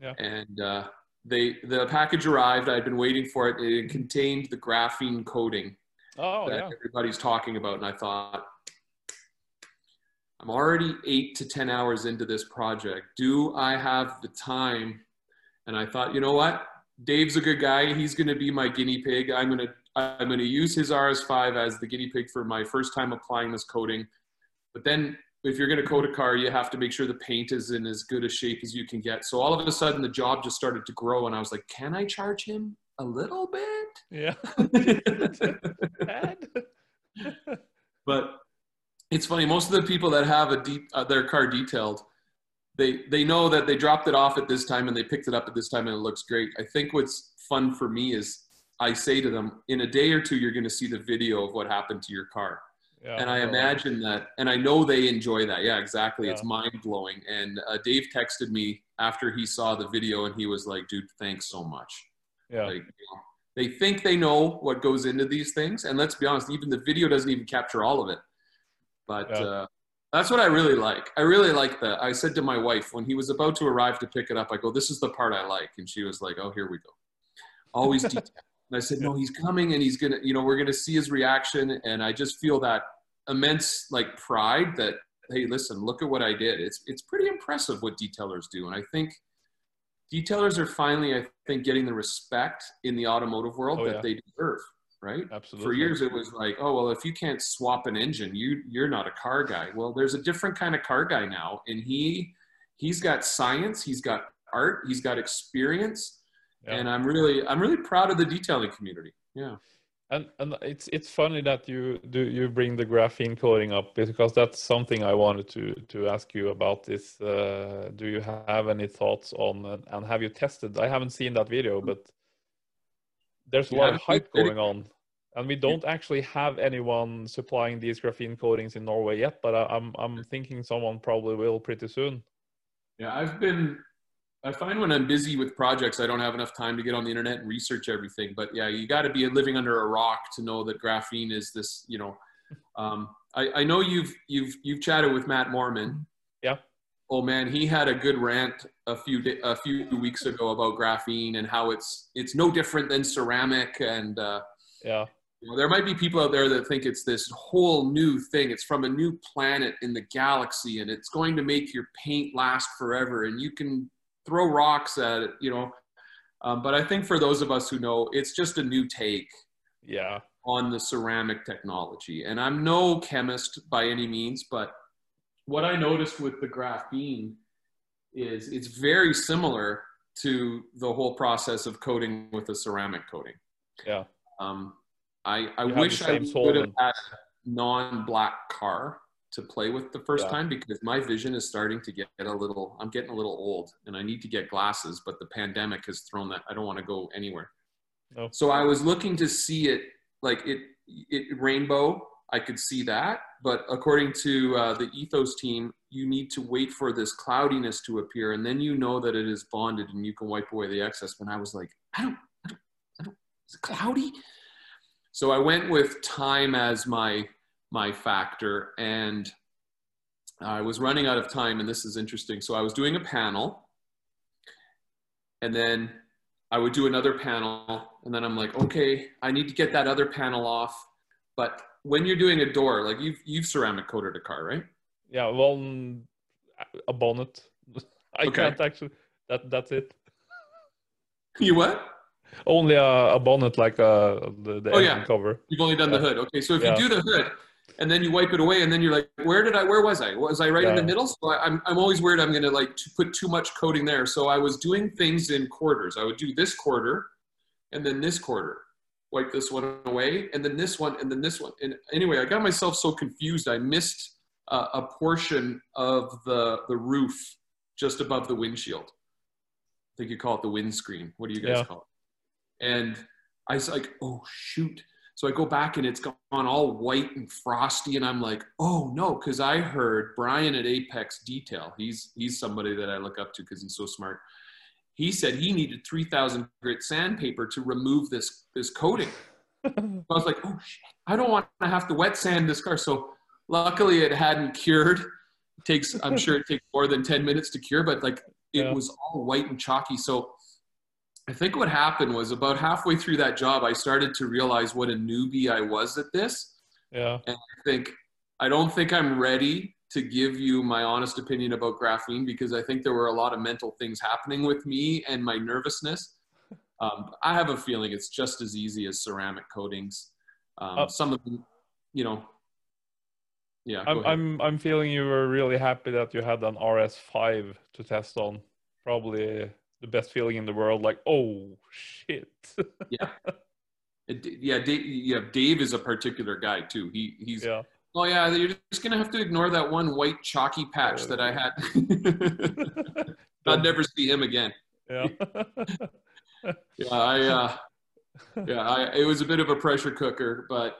Yeah. And uh, they the package arrived. I had been waiting for it. It contained the graphene coating Oh that yeah. everybody's talking about, and I thought. I'm already eight to 10 hours into this project. Do I have the time? And I thought, you know what? Dave's a good guy. He's going to be my guinea pig. I'm going to I'm going to use his RS5 as the guinea pig for my first time applying this coating. But then if you're going to coat a car, you have to make sure the paint is in as good a shape as you can get. So all of a sudden the job just started to grow and I was like, can I charge him a little bit? Yeah. but it's funny. Most of the people that have a deep, uh, their car detailed, they they know that they dropped it off at this time and they picked it up at this time and it looks great. I think what's fun for me is I say to them, in a day or two, you're going to see the video of what happened to your car. yeah. and I imagine that, and I know they enjoy that. Yeah, exactly. It's mind blowing. And uh, Dave texted me after he saw the video, and he was like, "Dude, thanks so much." Yeah. Like, you know, they think they know what goes into these things, and let's be honest, even the video doesn't even capture all of it. But Yeah. uh, that's what I really like. I really like that. I said to my wife when he was about to arrive to pick it up, I go, "This is the part I like," and she was like, "Oh, here we go." Always detail. And I said, "No, he's coming, and he's gonna, you know, we're gonna see his reaction." And I just feel that immense like pride that, hey, listen, look at what I did. It's it's pretty impressive what detailers do, and I think detailers are finally, I think, getting the respect in the automotive world Oh, that yeah. they deserve. Right? Absolutely. For years, it was like, oh well, if you can't swap an engine, you you're not a car guy. Well, there's a different kind of car guy now, and he he's got science, he's got art, he's got experience, Yeah. and I'm really I'm really proud of the detailing community. Yeah. And and it's it's funny that you do you bring the graphene coating up because that's something I wanted to to ask you about. This uh, do you have any thoughts on and, and have you tested? I haven't seen that video, but there's a You lot of hype going on, and we don't actually have anyone supplying these graphene coatings in Norway yet. But I, I'm I'm thinking someone probably will pretty soon. Yeah, I've been. I find when I'm busy with projects, I don't have enough time to get on the internet and research everything. But yeah, you got to be living under a rock to know that graphene is this. You know, um, I, I know you've you've you've chatted with Matt Mormon. Yeah. Oh man, he had a good rant a few di- a few weeks ago about graphene and how it's it's no different than ceramic and. Uh, Yeah, you know, there might be people out there that think it's this whole new thing. It's from a new planet in the galaxy, and it's going to make your paint last forever. And you can throw rocks at it, you know. Um, but I think for those of us who know, it's just a new take yeah, on the ceramic technology. And I'm no chemist by any means, but what I noticed with the graphene is it's very similar to the whole process of coating with a ceramic coating. yeah, Um, I, I You wish I would have had a non-black car to play with the first Yeah. time because my vision is starting to get a little. I'm getting a little old, and I need to get glasses. But the pandemic has thrown that. I don't want to go anywhere. No. So I was looking to see it like it, it rainbow. I could see that, but according to uh, the Ethos team, you need to wait for this cloudiness to appear, and then you know that it is bonded, and you can wipe away the excess. And I was like, I don't, I don't, I don't. Is it cloudy? So I went with time as my my factor, and I was running out of time. And this is interesting. So I was doing a panel, and then I would do another panel, and then I'm like, okay, I need to get that other panel off. But when you're doing a door, like you've you've ceramic coated a car, right? yeah. Well, a bonnet. I Okay. can't actually. That that's it. You what? Only a, a bonnet, like uh, the, the Oh, yeah. cover. You've only done the hood. Okay, so if Yeah. you do the hood and then you wipe it away and then you're like, where did I, where was I? Was I right in the middle? So I, I'm, I'm always worried I'm going to like to put too much coating there. So I was doing things in quarters. I would do this quarter and then this quarter, wipe this one away and then this one and then this one. And anyway, I got myself so confused. I missed uh, a portion of the, the roof just above the windshield. I think you call it the windscreen. What do you guys Yeah. call it? And I was like, oh shoot. So I go back and it's gone all white and frosty, and I'm like, oh no, because I heard Brian at Apex Detail. He's he's somebody that I look up to because he's so smart. He said he needed 3,000 grit sandpaper to remove this this coating. I was like, oh shit, I don't want to have to wet sand this car. So luckily it hadn't cured. It takes I'm sure it takes more than 10 minutes to cure, but like it Yeah. was all white and chalky. So I think what happened was about halfway through that job, I started to realize what a newbie I was at this. Yeah. And I think I don't think I'm ready to give you my honest opinion about graphene because I think there were a lot of mental things happening with me and my nervousness. Um, I have a feeling it's just as easy as ceramic coatings. Um, Uh, some of them, you know, yeah. I'm. I'm I'm feeling you were really happy that you had an RS5 to test on. Probably the best feeling in the world. Like, oh shit. It- yeah, Dave, yeah. Dave is a particular guy too. He he's yeah. oh yeah. You're just gonna have to ignore that one white chalky patch that I had. I'd never see him again. yeah. Yeah, I, uh, yeah, I, it was a bit of a pressure cooker, but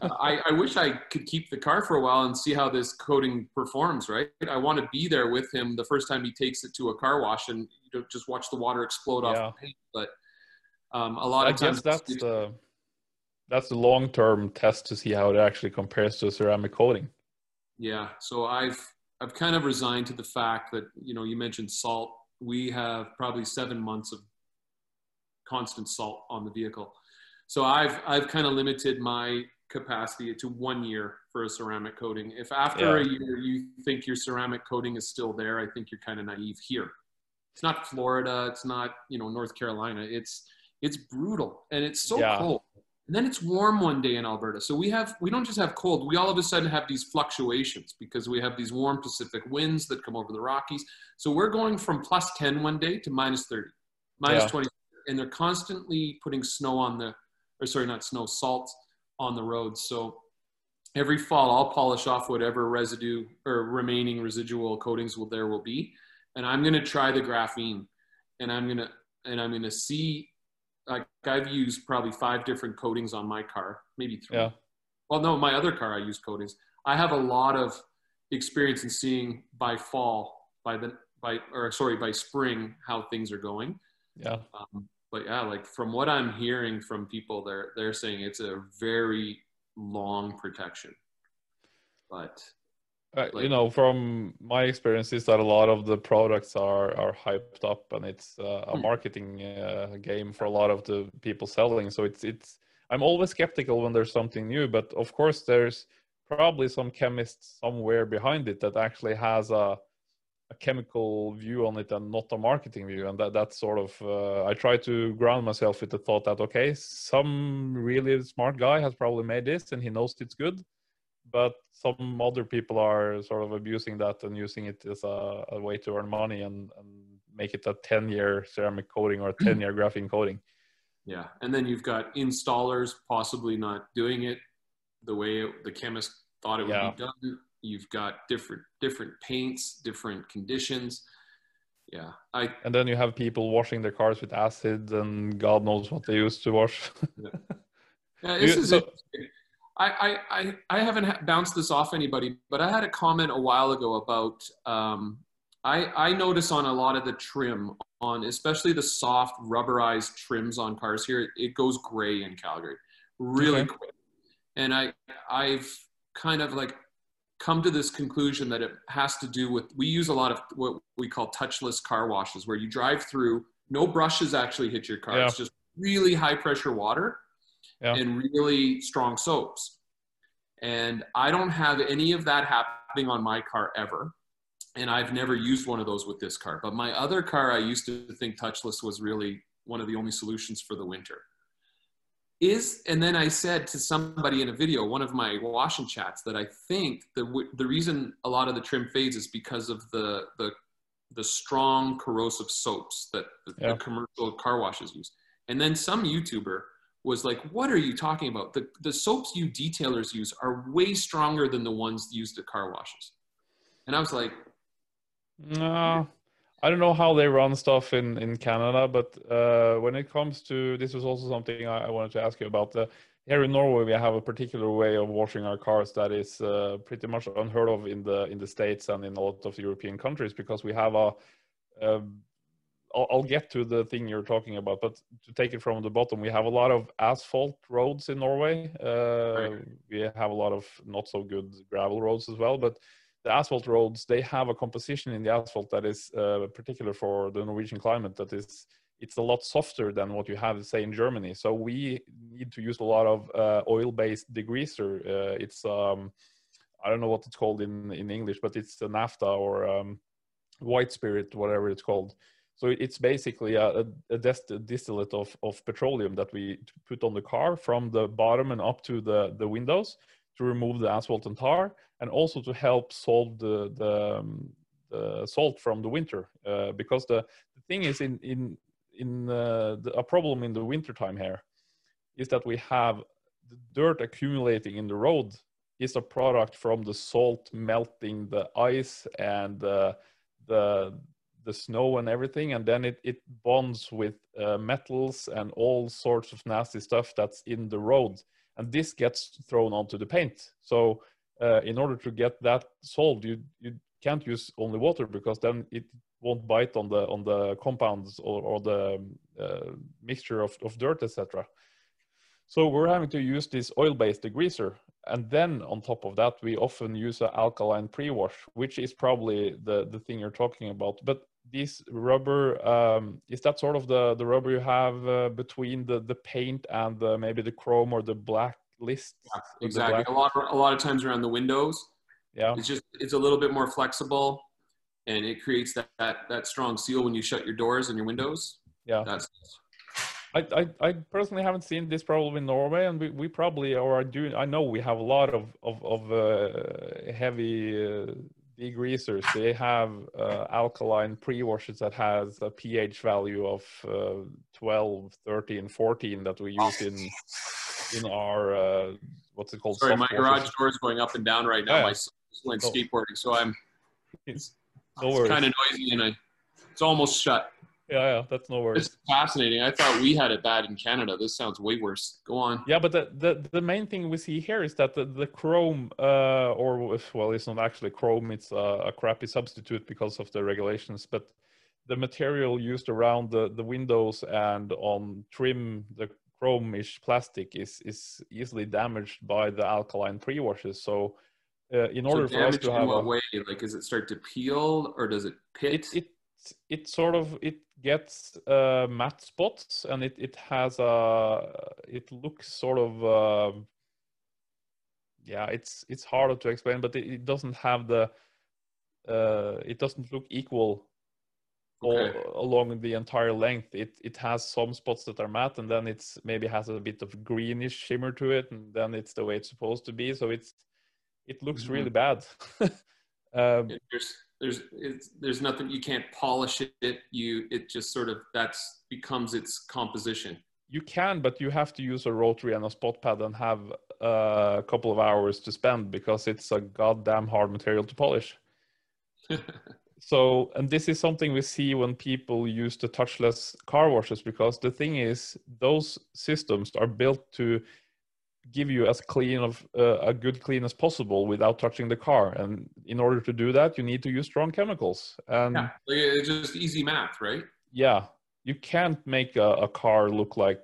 uh, I, I wish I could keep the car for a while and see how this coating performs. Right, I want to be there with him the first time he takes it to a car wash and you know, just watch the water explode off Yeah. the paint. But um, a lot I of times, guess that's the that's the long term test to see how it actually compares to ceramic coating. Yeah, so I've I've kind of resigned to the fact that you know you mentioned salt. We have probably seven months of constant salt on the vehicle, so I've I've kind of limited my capacity to one year for a ceramic coating. If after a year you think your ceramic coating is still there, I think you're kind of naive here. It's not Florida. It's not you know North Carolina. It's it's brutal and it's so Yeah. cold. And then it's warm one day in Alberta. So we have we don't just have cold, we all of a sudden have these fluctuations because we have these warm Pacific winds that come over the Rockies. So we're going from plus 10 one day to minus 30, minus Yeah. 20 and they're constantly putting snow on the or sorry, not snow, salt on the roads. So every fall I'll polish off whatever residue or remaining residual coatings will there will be and I'm going to try the graphene and I'm going to and I'm going to see like I've used probably five different coatings on my car, maybe three. Yeah. Well, no, my other car I use coatings. I have a lot of experience in seeing by fall, by the by or sorry, by spring how things are going. Yeah. Um, but yeah, like from what I'm hearing from people, they're they're saying it's a very long protection. But Uh, you know, from my experience, is that a lot of the products are are hyped up, and it's uh, a Hmm. marketing uh, game for a lot of the people selling. So it's it's. I'm always skeptical when there's something new, but of course, there's probably some chemist somewhere behind it that actually has a a chemical view on it and not a marketing view, and that that's sort of. Uh, I try to ground myself with the thought that okay, some really smart guy has probably made this, and he knows it's good but some other people are sort of abusing that and using it as a, a way to earn money and, and make it a 10 year ceramic coating or a 10 year graphene coating. yeah, and then you've got installers possibly not doing it the way it, the chemist thought it would be done. You've got different different paints, different conditions. Yeah, I And then you have people washing their cars with acid and God knows what they use to wash. Yeah, this You- is so- interesting. I, I, I, I haven't bounced this off anybody, but I had a comment a while ago about um, I, I notice on a lot of the trim on especially the soft rubberized trims on cars here, it goes gray in Calgary really Okay. quick. And I I've kind of like come to this conclusion that it has to do with we use a lot of what we call touchless car washes where you drive through, no brushes actually hit your car. Yeah. It's just really high pressure water Yeah. and really strong soaps. And I don't have any of that happening on my car ever. And I've never used one of those with this car. But my other car, I used to think touchless was really one of the only solutions for the winter. Is and then I said to somebody in a video, one of my washing chats, that I think the the reason a lot of the trim fades is because of the the the strong corrosive soaps that the, Yeah. the commercial car washes use. And then some YouTuber was like, "What are you talking about? The the soaps you detailers use are way stronger than the ones used at car washes." And I was like, No, I don't know how they run stuff in, in Canada, but uh, when it comes to this was also something I, I wanted to ask you about. Uh, here in Norway, we have a particular way of washing our cars that is uh, pretty much unheard of in the in the states and in a lot of European countries because we have a, a I'll, I'll, get to the thing you're talking about, but to take it from the bottom, we have a lot of asphalt roads in Norway. Uh, right. We have a lot of not so good gravel roads as well, but the asphalt roads they have a composition in the asphalt that is uh, particular for the Norwegian climate. That is, it's a lot softer than what you have, say, in Germany. So we need to use a lot of uh, oil-based degreaser. Uh, it's um, I don't know what it's called in in English, but it's a naphtha or um, white spirit, whatever it's called. So it's basically a, a distillate of, of petroleum that we put on the car from the bottom and up to the, the windows to remove the asphalt and tar, and also to help solve the, the, um, the salt from the winter. Uh, because the, the thing is, in, in, in uh, the, a problem in the wintertime here is that we have the dirt accumulating in the road is a product from the salt melting the ice and uh, the the snow and everything and then it, it bonds with uh, metals and all sorts of nasty stuff that's in the road. And this gets thrown onto the paint. So uh, in order to get that solved you you can't use only water because then it won't bite on the on the compounds or, or the uh, mixture of, of dirt etc so we're having to use this oil-based degreaser and then on top of that, we often use an alkaline pre-wash, which is probably the, the thing you're talking about. But this rubber, um, is that sort of the, the rubber you have uh, between the, the paint and the, maybe the chrome or the black list? Yeah, exactly. A lot, of, a lot of times around the windows. Yeah. It's just, it's a little bit more flexible and it creates that, that, that strong seal when you shut your doors and your windows. Yeah. That's I, I, I, personally haven't seen this problem in Norway, and we, we probably are doing. I know we have a lot of of, of uh, heavy uh, degreasers. They have uh, alkaline pre-washes that has a pH value of uh, 12, 13, 14 that we use in in our uh, what's it called? Sorry, my garage door is going up and down right now. Yeah. My son went oh. skateboarding, so I'm. It's, it's kind of noisy, and I, it's almost shut. Yeah, yeah, that's no worries. It's fascinating. I thought we had it bad in Canada. This sounds way worse. Go on. Yeah, but the the, the main thing we see here is that the, the chrome, uh, or well, it's not actually chrome. It's a, a crappy substitute because of the regulations. But the material used around the, the windows and on trim, the chrome-ish plastic is is easily damaged by the alkaline pre-washes. So uh, in order so for us to have a way, like, does it start to peel or does it pit? It, it it sort of it gets uh, matte spots and it it has a it looks sort of uh, yeah it's it's harder to explain but it, it doesn't have the uh, it doesn't look equal okay. all along the entire length it it has some spots that are matte and then it's maybe has a bit of greenish shimmer to it and then it's the way it's supposed to be so it's it looks mm-hmm. really bad um, there's there's there's nothing you can't polish it you it just sort of that's becomes its composition. You can but you have to use a rotary and a spot pad and have uh, a couple of hours to spend because it's a goddamn hard material to polish. So and this is something we see when people use the touchless car washes because the thing is those systems are built to give you as clean of uh, a good clean as possible without touching the car. And in order to do that you need to use strong chemicals. And yeah, it's just easy math right? Yeah. You can't make a, a car look like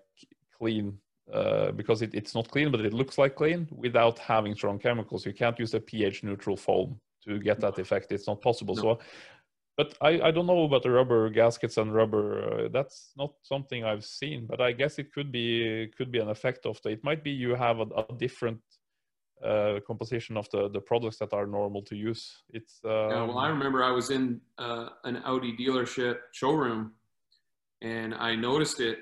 clean uh, because it, it's not clean but it looks like clean without having strong chemicals. You can't use a ph neutral foam to get that effect. It's not possible. No. so but I, I don't know about the rubber gaskets and rubber. Uh, that's not something I've seen, but I guess it could be could be an effect of the. It might be you have a, a different uh, composition of the the products that are normal to use. It's um, yeah. Well, I remember I was in uh, an Audi dealership showroom, and I noticed it.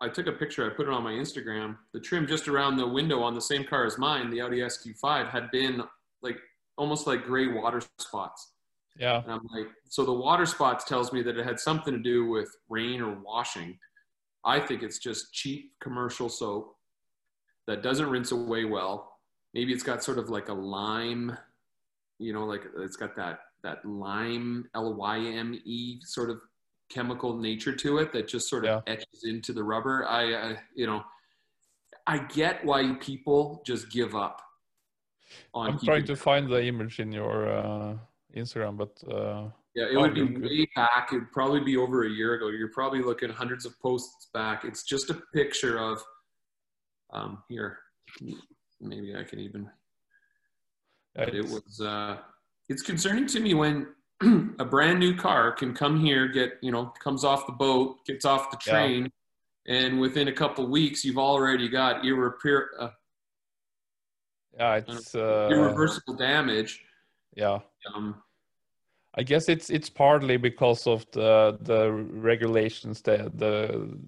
I took a picture. I put it on my Instagram. The trim just around the window on the same car as mine, the Audi SQ5, had been like almost like gray water spots yeah. And I'm like, so the water spots tells me that it had something to do with rain or washing. I think it's just cheap commercial soap that doesn't rinse away well. Maybe it's got sort of like a lime, you know, like it's got that that lime L Y M E sort of chemical nature to it that just sort of yeah. etches into the rubber. I, I, you know, I get why people just give up. I'm trying to find the image in your. Uh Instagram, but uh, Yeah, it would be way back. It'd probably be over a year ago. You're probably looking hundreds of posts back. It's just a picture of um here. Maybe I can even but it was uh it's concerning to me when a brand new car can come here, get you know, comes off the boat, gets off the Yeah. train, and within a couple weeks you've already got irrepair, uh, yeah, it's uh, irreversible damage. yeah. Um, I guess it's it's partly because of the the regulations that the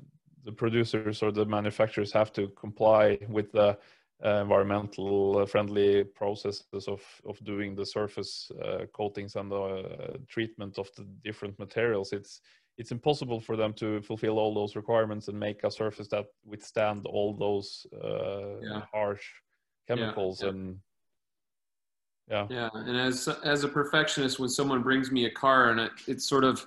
the producers or the manufacturers have to comply with the uh, environmental friendly processes of of doing the surface uh, coatings and the uh, treatment of the different materials. It's it's impossible for them to fulfill all those requirements and make a surface that withstand all those uh, Yeah. harsh chemicals yeah. and yeah Yeah, and as as a perfectionist, when someone brings me a car and it, it's sort of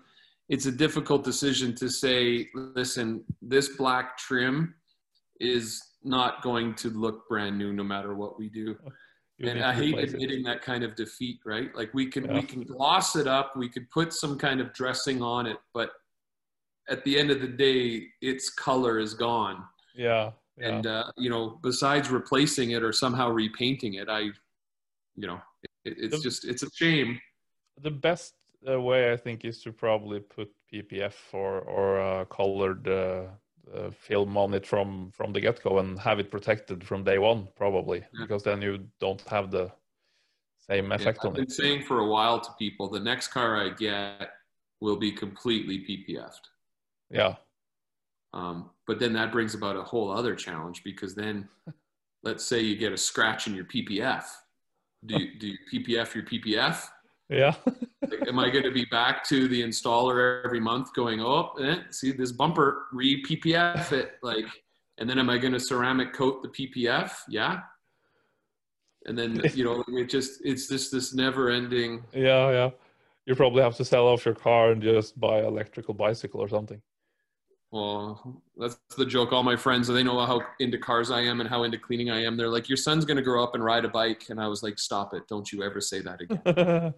it's a difficult decision to say, listen, this black trim is not going to look brand new no matter what we do. you and I hate replace it. admitting that kind of defeat, right? Like we can Yeah. we can gloss it up, we could put some kind of dressing on it, but at the end of the day, its color is gone. yeah yeah. And uh, you know, besides replacing it or somehow repainting it, I, you know, it's The- just it's a shame. the best uh, way I think is to probably put PPF or or uh, colored uh, uh, film on it from from the get go and have it protected from day one, probably, Yeah. because then you don't have the same Yeah, effect I've on been it. saying for a while to people, the next car I get will be completely PPF'd. Yeah, Um, but then that brings about a whole other challenge because then, let's say you get a scratch in your PPF. Do you, do you PPF your PPF? yeah, Like, am I going to be back to the installer every month going, oh, eh, see this bumper, re PPF it? Like, and then am I going to ceramic coat the PPF? Yeah. And then, you know, it just, it's just this never ending. yeah, yeah. You probably have to sell off your car and just buy an electrical bicycle or something. Well, that's the joke. All my friends, they know how into cars I am and how into cleaning I am. They're like, your son's going to grow up and ride a bike. And I was like, stop it. Don't you ever say that again.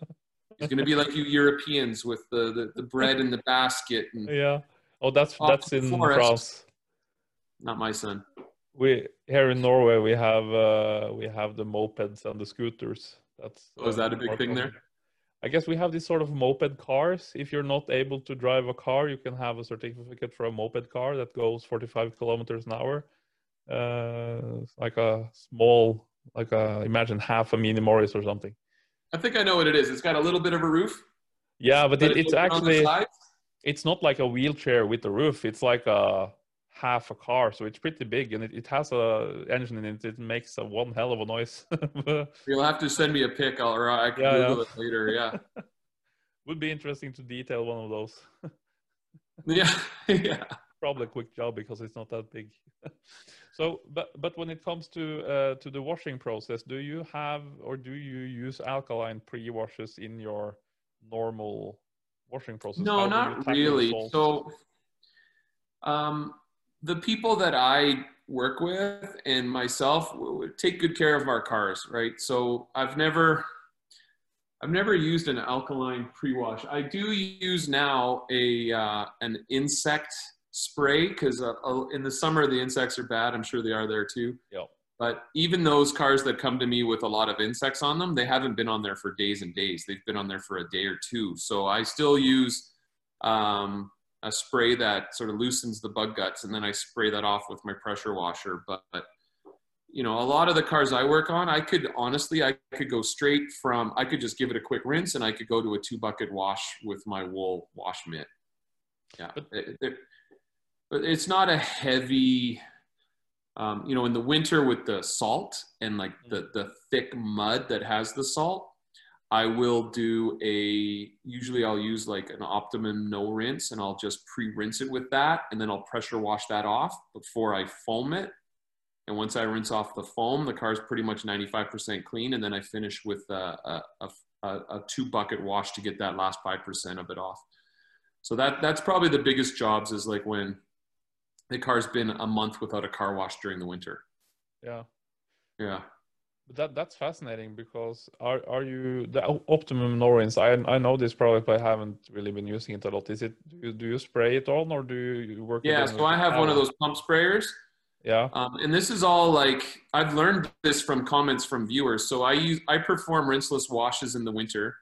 He's going to be like you Europeans with the, the, the bread in the basket. And yeah. Oh, that's that's in forest. France. not my son. We here in Norway we have uh, we have the mopeds and the scooters. That's Oh, is uh, that a big thing there? I guess we have these sort of moped cars. If you're not able to drive a car, you can have a certificate for a moped car that goes 45 kilometers an hour. Uh, like a small, like a imagine half a mini Morris or something. I think I know what it is. It's got a little bit of a roof. Yeah, but but it, it's the actually it's not like a wheelchair with a roof. It's like a half a car, so it's pretty big, and it, it has a engine in it. It makes a one hell of a noise. You'll have to send me a pic I'll- or I can Yeah, Google yeah. it later. Yeah. Would be interesting to detail one of those. yeah. yeah. Probably a quick job because it's not that big. so, but but when it comes to uh, to the washing process, do you have or do you use alkaline pre-washes in your normal washing process? No, How not really. So, um, the people that I work with and myself take good care of our cars, right? So I've never, I've never used an alkaline pre-wash. I do use now a uh, an insect spray because uh, uh, in the summer the insects are bad. I'm sure they are there too. Yep. But even those cars that come to me with a lot of insects on them, they haven't been on there for days and days. They've been on there for a day or two. So I still use um, a spray that sort of loosens the bug guts, and then I spray that off with my pressure washer. But, you know, a lot of the cars I work on, I could honestly, I could go straight from, I could just give it a quick rinse, and I could go to a two bucket wash with my wool wash mitt. Yeah, But- it- it- but it's not a heavy um, you know in the winter with the salt and like the the thick mud that has the salt i will do a usually i'll use like an optimum no rinse and i'll just pre-rinse it with that and then i'll pressure wash that off before i foam it and once i rinse off the foam the car's pretty much 95% clean and then i finish with a, a, a, a, a two bucket wash to get that last 5% of it off so that that's probably the biggest jobs is like when the car's been a month without a car wash during the winter. yeah. Yeah. But that that's fascinating because are are you the Optimum No Rinse? I I know this product, but I haven't really been using it a lot. Is it do you, do you spray it on or do you work? Yeah, so I have one of those pump sprayers. Yeah. Um, and this is all like I've learned this from comments from viewers. So I use I perform rinseless washes in the winter.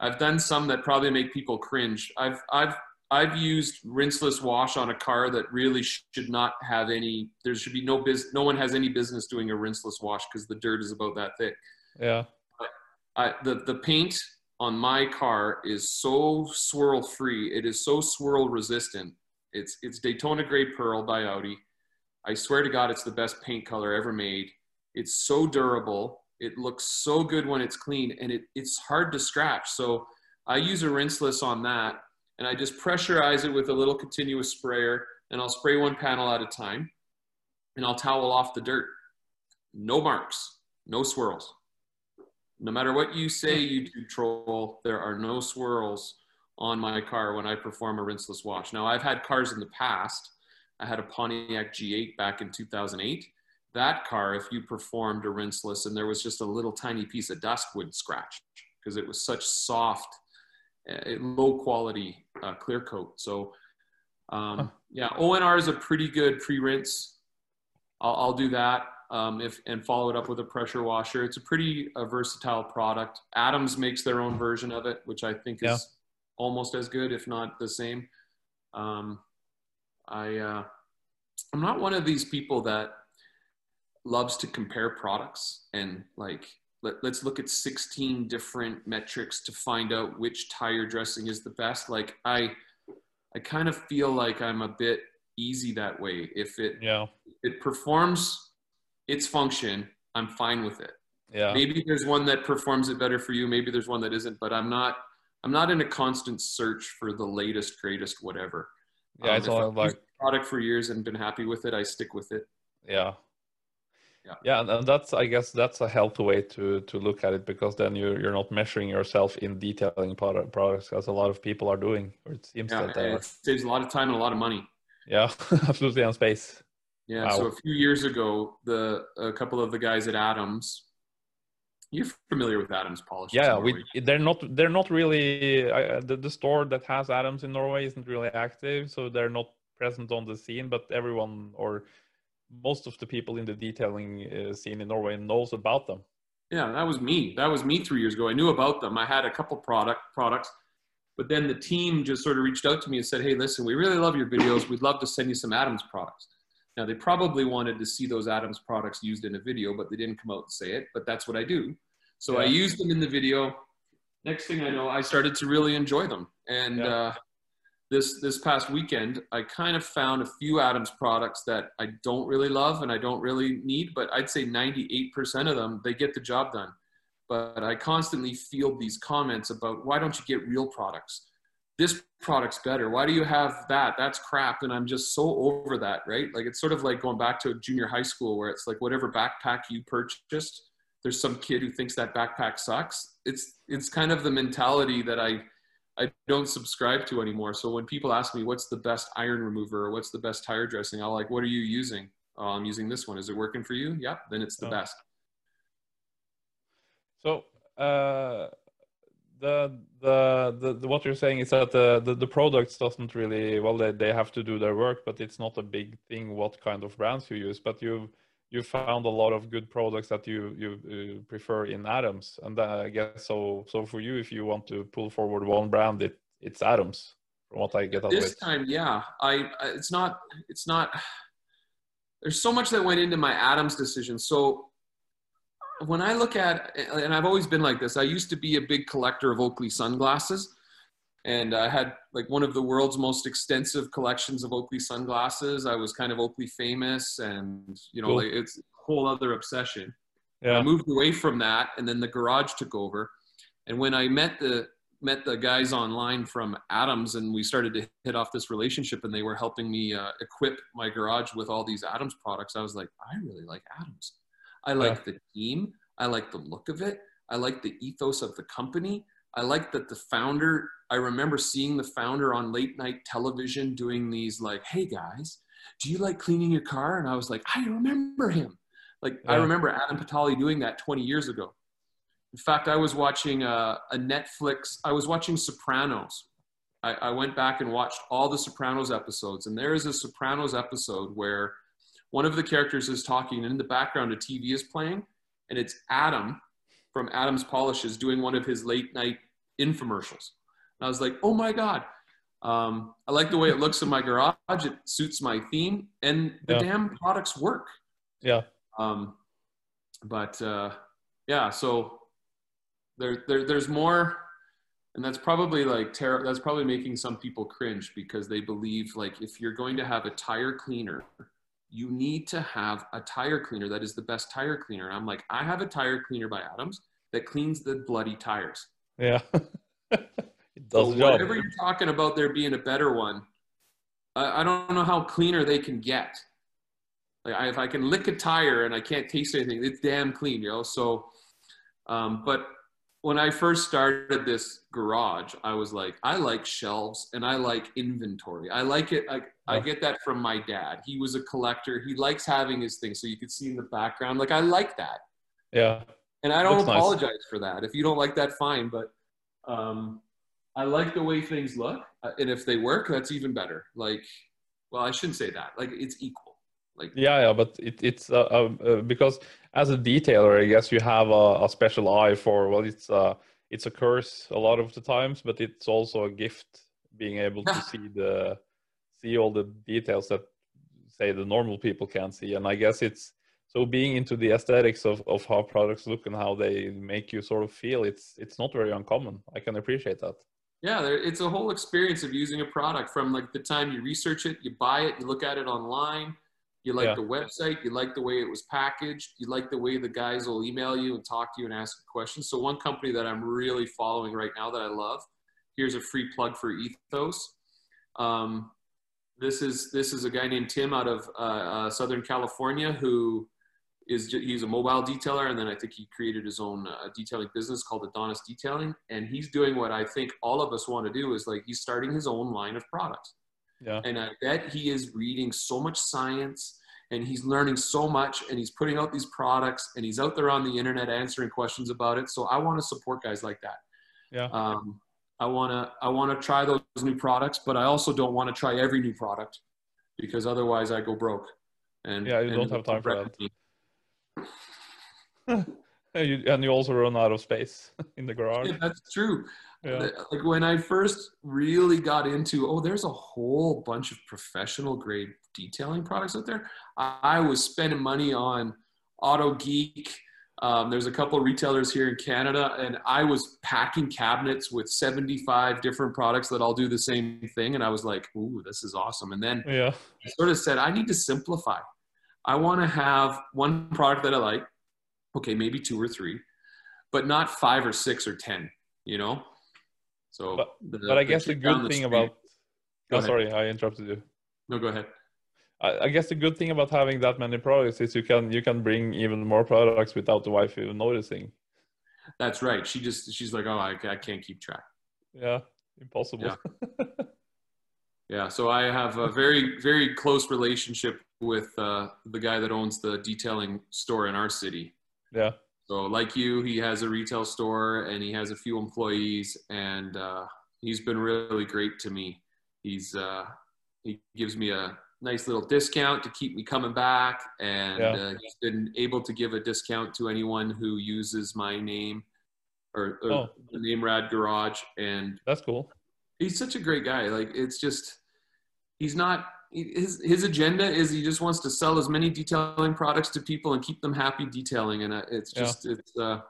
I've done some that probably make people cringe. I've I've I've used rinseless wash on a car that really should not have any. There should be no biz. No one has any business doing a rinseless wash because the dirt is about that thick. Yeah. I, the the paint on my car is so swirl free. It is so swirl resistant. It's it's Daytona Gray Pearl by Audi. I swear to God, it's the best paint color ever made. It's so durable. It looks so good when it's clean, and it it's hard to scratch. So I use a rinseless on that and I just pressurize it with a little continuous sprayer and I'll spray one panel at a time and I'll towel off the dirt. No marks, no swirls. No matter what you say, YouTube troll, there are no swirls on my car when I perform a rinseless wash. Now, I've had cars in the past. I had a Pontiac G8 back in 2008. That car, if you performed a rinseless and there was just a little tiny piece of dust, would scratch because it was such soft low quality uh, clear coat. So um, yeah, ONR is a pretty good pre-rinse. I'll, I'll do that um, if and follow it up with a pressure washer. It's a pretty uh, versatile product. Adams makes their own version of it, which I think is almost as good, if not the same. Um, I uh, I'm not one of these people that loves to compare products and like let, us look at 16 different metrics to find out which tire dressing is the best. Like i i kind of feel like i'm a bit easy that way. If it yeah. it performs its function i'm fine with it. Yeah. Maybe there's one that performs it better for you maybe there's one that isn't but i'm not i'm not in a constant search for the latest greatest whatever. Yeah um, it's all like product for years and been happy with it i stick with it. Yeah yeah yeah and that's i guess that's a healthy way to to look at it because then you're you're not measuring yourself in detailing product, products as a lot of people are doing or it seems yeah, that it saves a lot of time and a lot of money yeah absolutely on space yeah wow. so a few years ago the a couple of the guys at adams you're familiar with Adams polish. Yeah, we they're not they're not really uh, the, the store that has Adams in Norway isn't really active, so they're not present on the scene. But everyone or most of the people in the detailing uh, scene in Norway knows about them. Yeah, that was me. That was me three years ago. I knew about them. I had a couple product products, but then the team just sort of reached out to me and said, "Hey, listen, we really love your videos. We'd love to send you some Adams products." Now they probably wanted to see those Adams products used in a video, but they didn't come out and say it. But that's what I do. So yeah. I used them in the video. Next thing I know, I started to really enjoy them, and yeah. uh, this this past weekend, I kind of found a few Adams products that I don't really love and I don't really need, but I'd say 98% of them they get the job done. But I constantly field these comments about why don't you get real products? This product's better. Why do you have that? That's crap. And I'm just so over that, right? Like it's sort of like going back to junior high school where it's like whatever backpack you purchased, there's some kid who thinks that backpack sucks. It's it's kind of the mentality that I I don't subscribe to anymore. So when people ask me what's the best iron remover or what's the best tire dressing, I'll like, what are you using? Oh, I'm using this one. Is it working for you? Yeah, then it's the oh. best. So uh, the, the, the the what you're saying is that the, the the products doesn't really well they they have to do their work, but it's not a big thing what kind of brands you use. But you you found a lot of good products that you you uh, prefer in Adams, and I guess so. So for you, if you want to pull forward one brand, it it's Adams. From what I get this time, yeah, I it's not it's not. There's so much that went into my Adams decision. So when I look at, and I've always been like this. I used to be a big collector of Oakley sunglasses and I had like one of the world's most extensive collections of Oakley sunglasses. I was kind of Oakley famous, and you know, cool. like it's a whole other obsession. Yeah. I moved away from that, and then the garage took over. And when I met the met the guys online from Adams, and we started to hit off this relationship, and they were helping me uh, equip my garage with all these Adams products. I was like, I really like Adams. I like yeah. the team. I like the look of it. I like the ethos of the company. I like that the founder, I remember seeing the founder on late night television doing these like, hey guys, do you like cleaning your car? And I was like, I remember him. Like I remember Adam Patali doing that 20 years ago. In fact, I was watching a, a Netflix. I was watching Sopranos. I, I went back and watched all the Sopranos episodes, and there is a Sopranos episode where one of the characters is talking, and in the background, a TV is playing, and it's Adam from Adam's Polishes doing one of his late night infomercials. And I was like, oh my god. Um, I like the way it looks in my garage. It suits my theme, and the Yeah. damn products work. Yeah. Um, but uh, yeah, so there, there, there's more, and that's probably like ter- That's probably making some people cringe because they believe like if you're going to have a tire cleaner, you need to have a tire cleaner that is the best tire cleaner. And I'm like, I have a tire cleaner by Adams that cleans the bloody tires. Yeah. it does So whatever you're talking about there being a better one, I, I don't know how cleaner they can get. Like I, if I can lick a tire and I can't taste anything, it's damn clean, you know. So, um, but when I first started this garage, I was like, I like shelves and I like inventory. I like it. I, I get that from my dad. He was a collector. He likes having his things, so you could see in the background. Like I like that. Yeah. And I don't Looks nice. apologize for that. If you don't like that, fine. But um, I like the way things look, uh, and if they work, that's even better. Like, well, I shouldn't say that. Like, it's equal. Like, Yeah, yeah, but it, it's uh, uh, uh, because as a detailer, I guess you have a, a special eye for well, it's uh, it's a curse a lot of the times, but it's also a gift being able to see the see all the details that say the normal people can't see, and I guess it's so being into the aesthetics of, of how products look and how they make you sort of feel. It's it's not very uncommon. I can appreciate that. yeah, it's a whole experience of using a product from like the time you research it, you buy it, you look at it online. You like Yeah. the website, you like the way it was packaged, you like the way the guys will email you and talk to you and ask you questions. So, one company that I'm really following right now that I love, here's a free plug for Ethos. Um, this is this is a guy named Tim out of uh, uh, Southern California who is he's a mobile detailer, and then I think he created his own uh, detailing business called Adonis Detailing, and he's doing what I think all of us want to do is like he's starting his own line of products. Yeah, And I bet he is reading so much science and he's learning so much and he's putting out these products and he's out there on the internet answering questions about it. So I want to support guys like that. yeah, Um, I want to I want to try those new products, but I also don't want to try every new product because otherwise I go broke. And Yeah, you and don't have time for that. and you, and you also run out of space in the garage. Yeah, that's true. Yeah, Like when I first really got into, oh, there's a whole bunch of professional grade detailing products out there. I I was spending money on Auto Geek. Um, there's a couple of retailers here in Canada, and I was packing cabinets with 75 different products that all do the same thing. And I was like, ooh, this is awesome. And then yeah, I sort of said, I need to simplify. I want to have one product that I like, okay, maybe two or three, but not five or six or 10, you know? So, But- the- but I guess the good the thing street- about Go oh, ahead. sorry, I interrupted you. no, go ahead. I, I guess the good thing about having that many products is you can you can bring even more products without the wife even noticing. That's right. She just, she's like, oh, I, I can't keep track. Yeah, impossible. Yeah. Yeah. So I have a very, very close relationship with uh, the guy that owns the detailing store in our city. Yeah, So, like you, he has a retail store and he has a few employees, and uh, he's been really great to me. He's uh, he gives me a nice little discount to keep me coming back, and Yeah. uh, he's been able to give a discount to anyone who uses my name or, or Oh. the name Rad Garage. And that's cool. he's such a great guy. Like it's just he's not his his agenda is he just wants to sell as many detailing products to people and keep them happy detailing, and uh, it's Yeah. just it's uh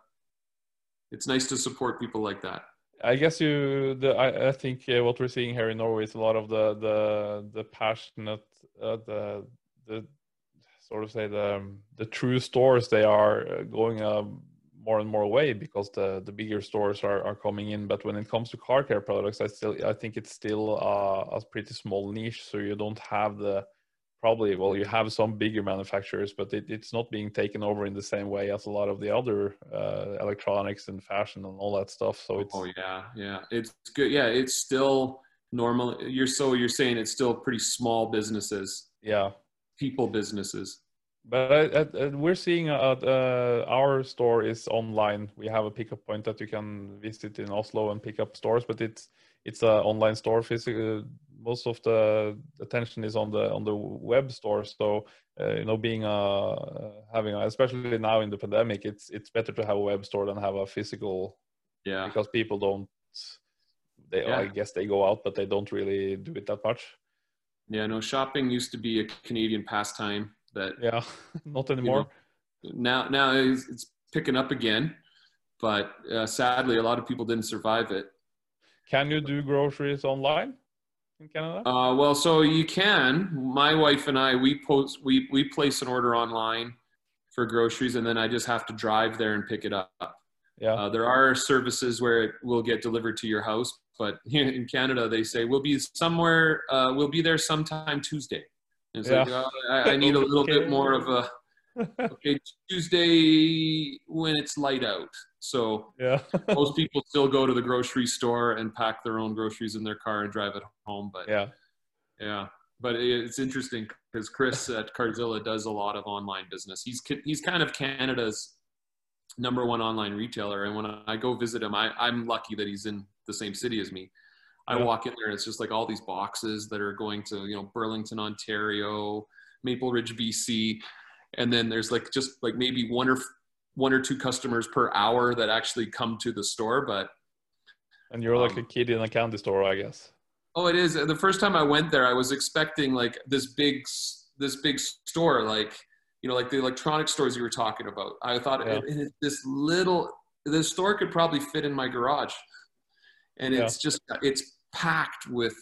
it's nice to support people like that. I guess you. The I, I think uh, what we're seeing here in Norway is a lot of the the the passionate uh, the the sort of say the um, the true stores. They are uh, going um, more and more away because the the bigger stores are, are coming in. But when it comes to car care products, I still I think it's still uh, a pretty small niche. So you don't have the probably well you have some bigger manufacturers but it, it's not being taken over in the same way as a lot of the other uh, electronics and fashion and all that stuff so it's Oh yeah, yeah, it's good. Yeah, it's still normal. You're so you're saying it's still pretty small businesses, yeah people businesses. But uh, uh, we're seeing uh, uh, our store is online. We have a pickup point that you can visit in Oslo and pick up stores, but it's it's an online store. Physical. Most of the attention is on the on the web store. So uh, you know, being a having a, especially now in the pandemic, it's it's better to have a web store than have a physical. Yeah. Because people don't. They Yeah. I guess they go out, but they don't really do it that much. Yeah, no, shopping used to be a Canadian pastime that Yeah, not anymore. now now it's, it's picking up again, but uh, sadly, a lot of people didn't survive it. Can you do groceries online in Canada? Uh, well, so you can. My wife and I, we post, we we place an order online for groceries, and then I just have to drive there and pick it up. yeah. Uh, there are services where it will get delivered to your house, but here in Canada, they say we'll be somewhere, uh, we'll be there sometime Tuesday. And it's like, oh, I, I need a little Okay. bit more of a okay Tuesday when it's light out. So yeah. most people still go to the grocery store and pack their own groceries in their car and drive it home. But yeah. yeah, but it's interesting because Chris at Cardzilla does a lot of online business. He's he's kind of Canada's number one online retailer, and when I go visit him, I, I'm lucky that he's in the same city as me. I Yeah. walk in there and it's just like all these boxes that are going to you know Burlington, Ontario, Maple Ridge, BC, and then there's like just like maybe one or one or two customers per hour that actually come to the store, but And you're like Um, a kid in a candy store, I guess. Oh, it is. The first time I went there, I was expecting like this big, this big store, like you know, like the electronic stores you were talking about. I thought Yeah. it, it, this little, this store could probably fit in my garage, and Yeah. it's just it's packed with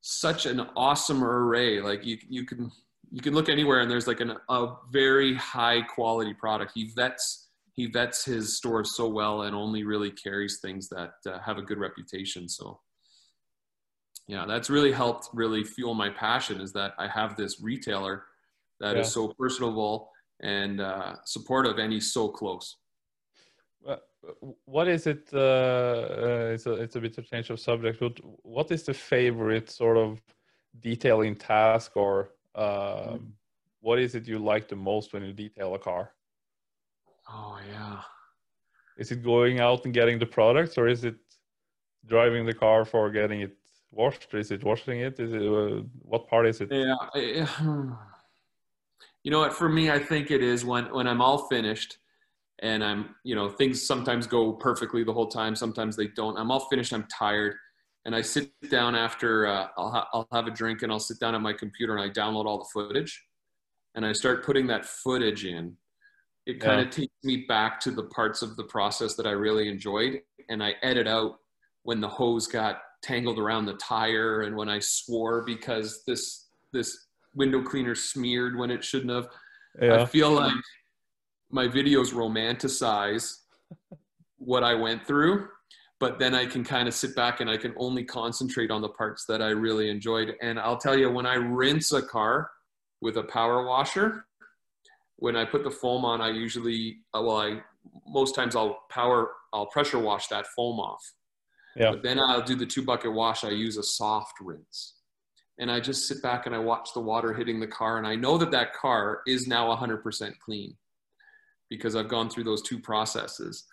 such an awesome array. Like you, you can you can look anywhere, and there's like an, a very high quality product. He vets he vets his store so well, and only really carries things that uh, have a good reputation. So yeah that's really helped really fuel my passion is that i have this retailer that is Yeah. so personable and uh, supportive and he's so close What is it? Uh, uh, it's a it's a bit of change of subject, but what is the favorite sort of detailing task, or um, what is it you like the most when you detail a car? oh yeah Is it going out and getting the products, or is it driving the car for getting it washed? Is it washing it? Is it uh, what part is it? yeah I- you know what for me i think it is when when i'm all finished and i'm you know things sometimes go perfectly the whole time sometimes they don't. I'm all finished i'm tired and i sit down after uh, I'll, ha- I'll have a drink and i'll sit down at my computer and i download all the footage and i start putting that footage in. It kind Yeah. of takes me back to the parts of the process that i really enjoyed and i edit out when the hose got tangled around the tire and when i swore because this this window cleaner smeared when it shouldn't have. I feel like my videos romanticize what I went through, but then I can kind of sit back and I can only concentrate on the parts that I really enjoyed. And I'll tell you, when I rinse a car with a power washer, when I put the foam on, I usually, uh, well, I most times I'll power, I'll pressure wash that foam off. Yeah. But then I'll do the two bucket wash. I use a soft rinse and I just sit back and I watch the water hitting the car, and I know that that car is now 100% clean because I've gone through those two processes,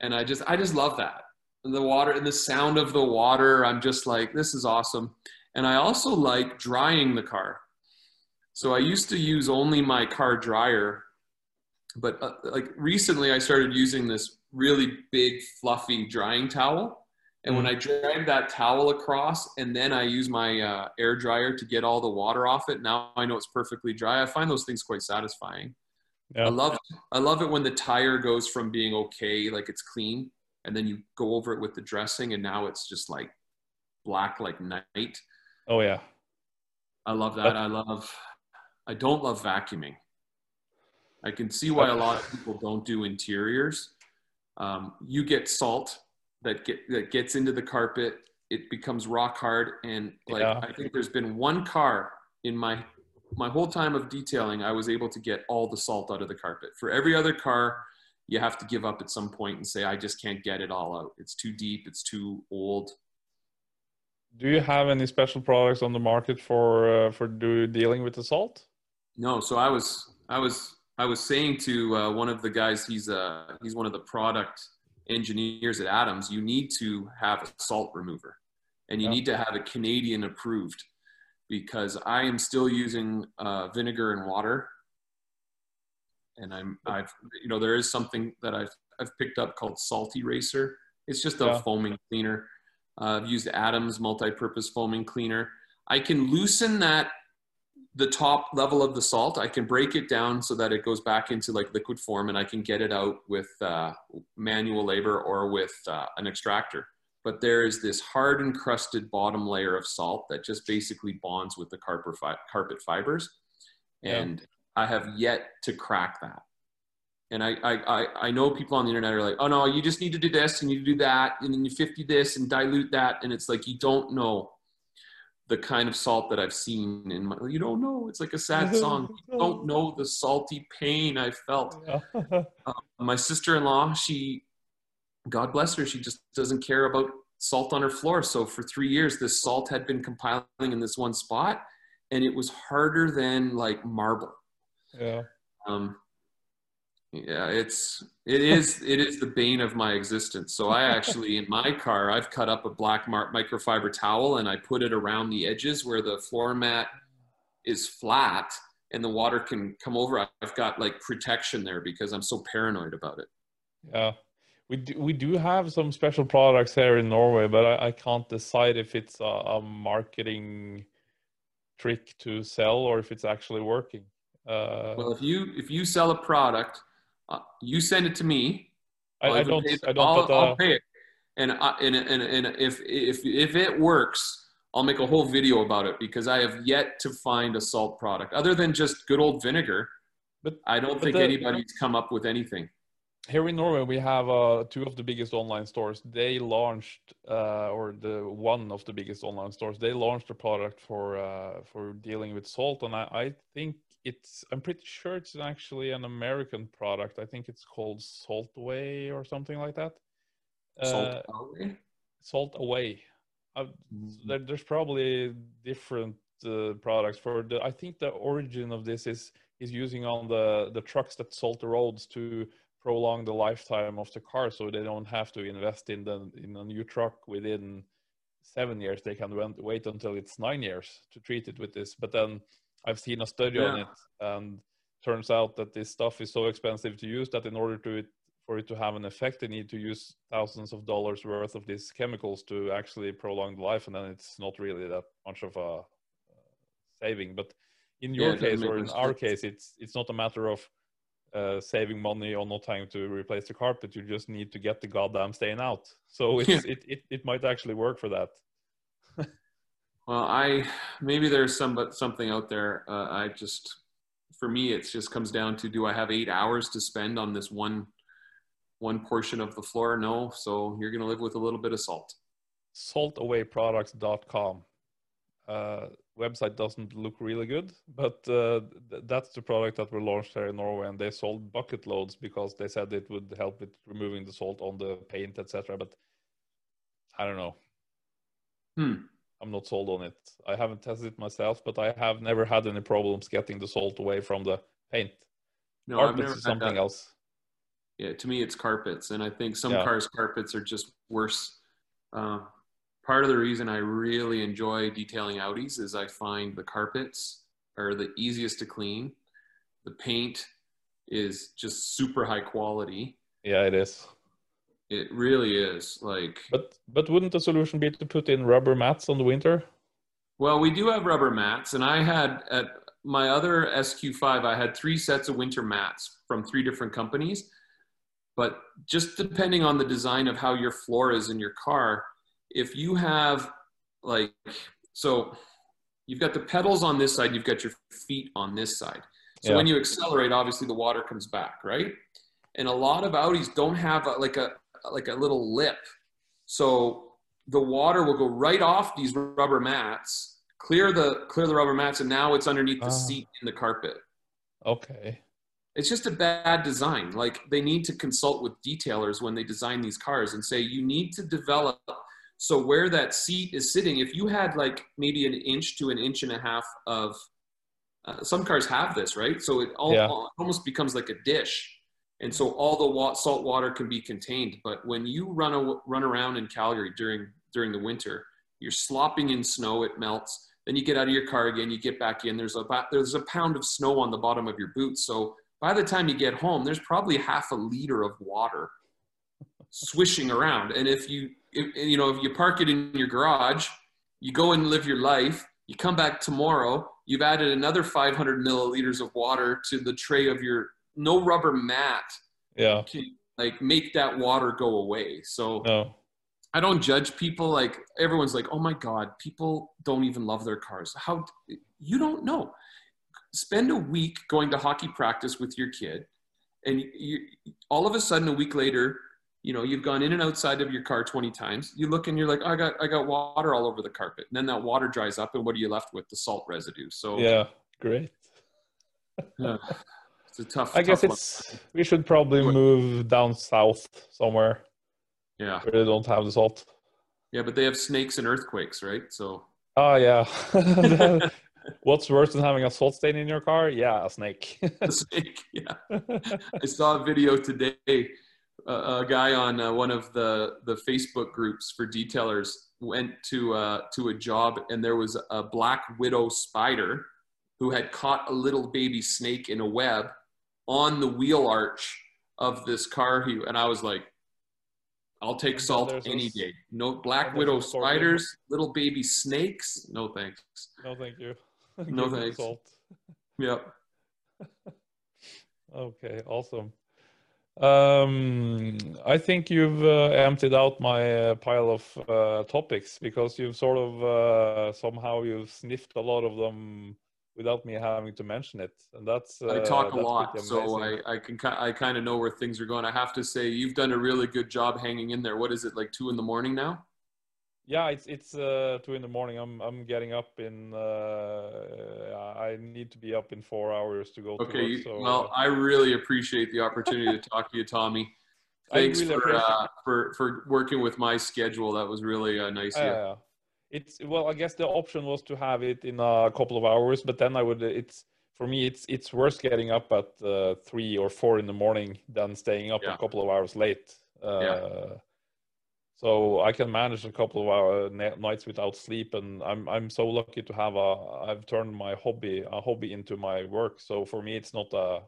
and I just I just love that the water and the sound of the water. I'm just like this is awesome, and I also like drying the car. So I used to use only my car dryer, but uh, like recently I started using this really big fluffy drying towel and when I drag that towel across and then I use my uh, air dryer to get all the water off it, now I know it's perfectly dry. I find those things quite satisfying. Yeah. I love I love it when the tire goes from being okay, like it's clean, and then you go over it with the dressing and now it's just like black like night. Oh yeah. I love that. I love I don't love vacuuming. I can see why a lot of people don't do interiors. Um, you get salt that get that gets into the carpet. It becomes rock hard, and like Yeah. I think there's been one car in my my whole time of detailing, I was able to get all the salt out of the carpet. For every other car, you have to give up at some point and say, I just can't get it all out. It's too deep. It's too old. Do you have any special products on the market for uh, for do dealing with the salt? No, so I was I was I was saying to uh, one of the guys, he's uh, he's one of the product engineers at Adams. You need to have a salt remover, and you yeah. need to have a Canadian approved, because I am still using uh, vinegar and water, and I'm I've you know there is something that I've I've picked up called Salt Eraser. It's just a yeah. foaming cleaner. Uh, I've used Adams multi-purpose foaming cleaner. I can loosen that the top level of the salt, I can break it down so that it goes back into like liquid form and I can get it out with uh, manual labor or with uh, an extractor. But there is this hard encrusted bottom layer of salt that just basically bonds with the carpet, fi carpet fibers. And yeah. I have yet to crack that. And I, I, I know people on the internet are like, oh no, you just need to do this and you do that and then you 50 this and dilute that. And it's like, you don't know the kind of salt that I've seen in my, you don't know, it's like a sad song. You don't know the salty pain I felt. uh, my sister-in-law, she, God bless her, she just doesn't care about salt on her floor. So for three years, this salt had been compiling in this one spot and it was harder than like marble. Yeah. Um, yeah it's it is it is the bane of my existence so i actually in my car i've cut up a black microfiber towel and i put it around the edges where the floor mat is flat and the water can come over i've got like protection there because i'm so paranoid about it yeah we do, we do have some special products here in norway but i, I can't decide if it's a, a marketing trick to sell or if it's actually working uh, well if you if you sell a product uh, you send it to me. I, I don't. I don't. I'll, I'll pay it. And, I, and and and if if if it works, I'll make a whole video about it because I have yet to find a salt product other than just good old vinegar. But I don't but think the, anybody's come up with anything. Here in Norway, we have uh, two of the biggest online stores. They launched, uh, or the one of the biggest online stores. They launched a product for uh, for dealing with salt, and I, I think it's i'm pretty sure it's actually an american product i think it's called salt away or something like that salt uh, away salt away uh, mm-hmm. there, there's probably different uh, products for the i think the origin of this is is using on the the trucks that salt the roads to prolong the lifetime of the car so they don't have to invest in the in a new truck within seven years they can wait until it's nine years to treat it with this but then I've seen a study yeah. on it, and turns out that this stuff is so expensive to use that in order to it, for it to have an effect, they need to use thousands of dollars worth of these chemicals to actually prolong the life, and then it's not really that much of a uh, saving. But in your yeah, case or in our case, it's it's not a matter of uh, saving money or not having to replace the carpet. You just need to get the goddamn stain out. So it's, yeah. it, it it might actually work for that. Well, I maybe there's some but something out there. Uh, I just for me it just comes down to do I have eight hours to spend on this one one portion of the floor? No, so you're gonna live with a little bit of salt. Saltawayproducts.com. Uh, website doesn't look really good, but uh, th- that's the product that were launched here in Norway, and they sold bucket loads because they said it would help with removing the salt on the paint, etc. But I don't know. Hmm. I'm not sold on it. I haven't tested it myself, but I have never had any problems getting the salt away from the paint. No, carpets I've never is something that. else. Yeah, to me, it's carpets, and I think some yeah. cars' carpets are just worse. Uh, part of the reason I really enjoy detailing Audis is I find the carpets are the easiest to clean. The paint is just super high quality. Yeah, it is. It really is like. But but wouldn't the solution be to put in rubber mats on the winter? Well, we do have rubber mats, and I had at my other SQ5, I had three sets of winter mats from three different companies. But just depending on the design of how your floor is in your car, if you have like so you've got the pedals on this side, you've got your feet on this side. So yeah. when you accelerate, obviously the water comes back, right? And a lot of Audis don't have a, like a, like a little lip. So the water will go right off these rubber mats, clear the clear the rubber mats, and now it's underneath the oh. seat in the carpet. Okay. It's just a bad design. Like they need to consult with detailers when they design these cars and say you need to develop so where that seat is sitting, if you had like maybe an inch to an inch and a half of uh, some cars have this, right? So it all, Yeah. all- almost becomes like a dish. And so all the wa- salt water can be contained. But when you run, a, run around in Calgary during, during the winter, you're slopping in snow, it melts. Then you get out of your car again, you get back in, there's about, there's a pound of snow on the bottom of your boots. So by the time you get home, there's probably half a liter of water swishing around. And if you, if, you know, if you park it in your garage, you go and live your life, you come back tomorrow, you've added another 500 milliliters of water to the tray of your no rubber mat Yeah. can like make that water go away. So No. I don't judge people. Like everyone's like, oh my God, people don't even love their cars. How you don't know. Spend a week going to hockey practice with your kid, and you, all of a sudden, a week later, you know you've gone in and outside of your car 20 times. You look and you're like, oh, I got I got water all over the carpet. And then that water dries up, and what are you left with? The salt residue. So Yeah. Great. yeah, it's a tough. I guess tough one. it's we should probably move down south somewhere yeah, where they don't have the salt. yeah, but they have snakes and earthquakes, right? So Oh yeah. What's worse than having a salt stain in your car? Yeah, a snake. the snake, yeah. I saw a video today. A guy on uh, one of the the Facebook groups for detailers went to uh, to a job, and there was a black widow spider who had caught a little baby snake in a web on the wheel arch of this car. He and I was like, "I'll take salt any day. No black widow spiders, little baby snakes. No thanks. no, thank you. No thanks. Salt. Yep. Okay, awesome. Um, I think you've uh, emptied out my uh, pile of uh, topics because you've sort of uh, somehow you've sniffed a lot of them without me having to mention it, and that's uh, I talk a lot, so. I, I can I kind of know where things are going. I have to say, you've done a really good job hanging in there. What is it like two in the morning now? Yeah, it's it's uh, two in the morning. I'm I'm getting up in. Uh, I need to be up in four hours to go to Okay, work. So well, I really appreciate the opportunity to talk to you, Tommy. Thanks really for uh, for for working with my schedule. That was really uh, nice. Yeah, it's well. I guess the option was to have it in a couple of hours, but then I would. It's for me. It's it's worse getting up at uh, three or four in the morning than staying up Yeah. a couple of hours late. Uh, Yeah. So I can manage a couple of hour nights without sleep, and I'm I'm so lucky to have a. I've turned my hobby a hobby into my work. So for me, it's not a.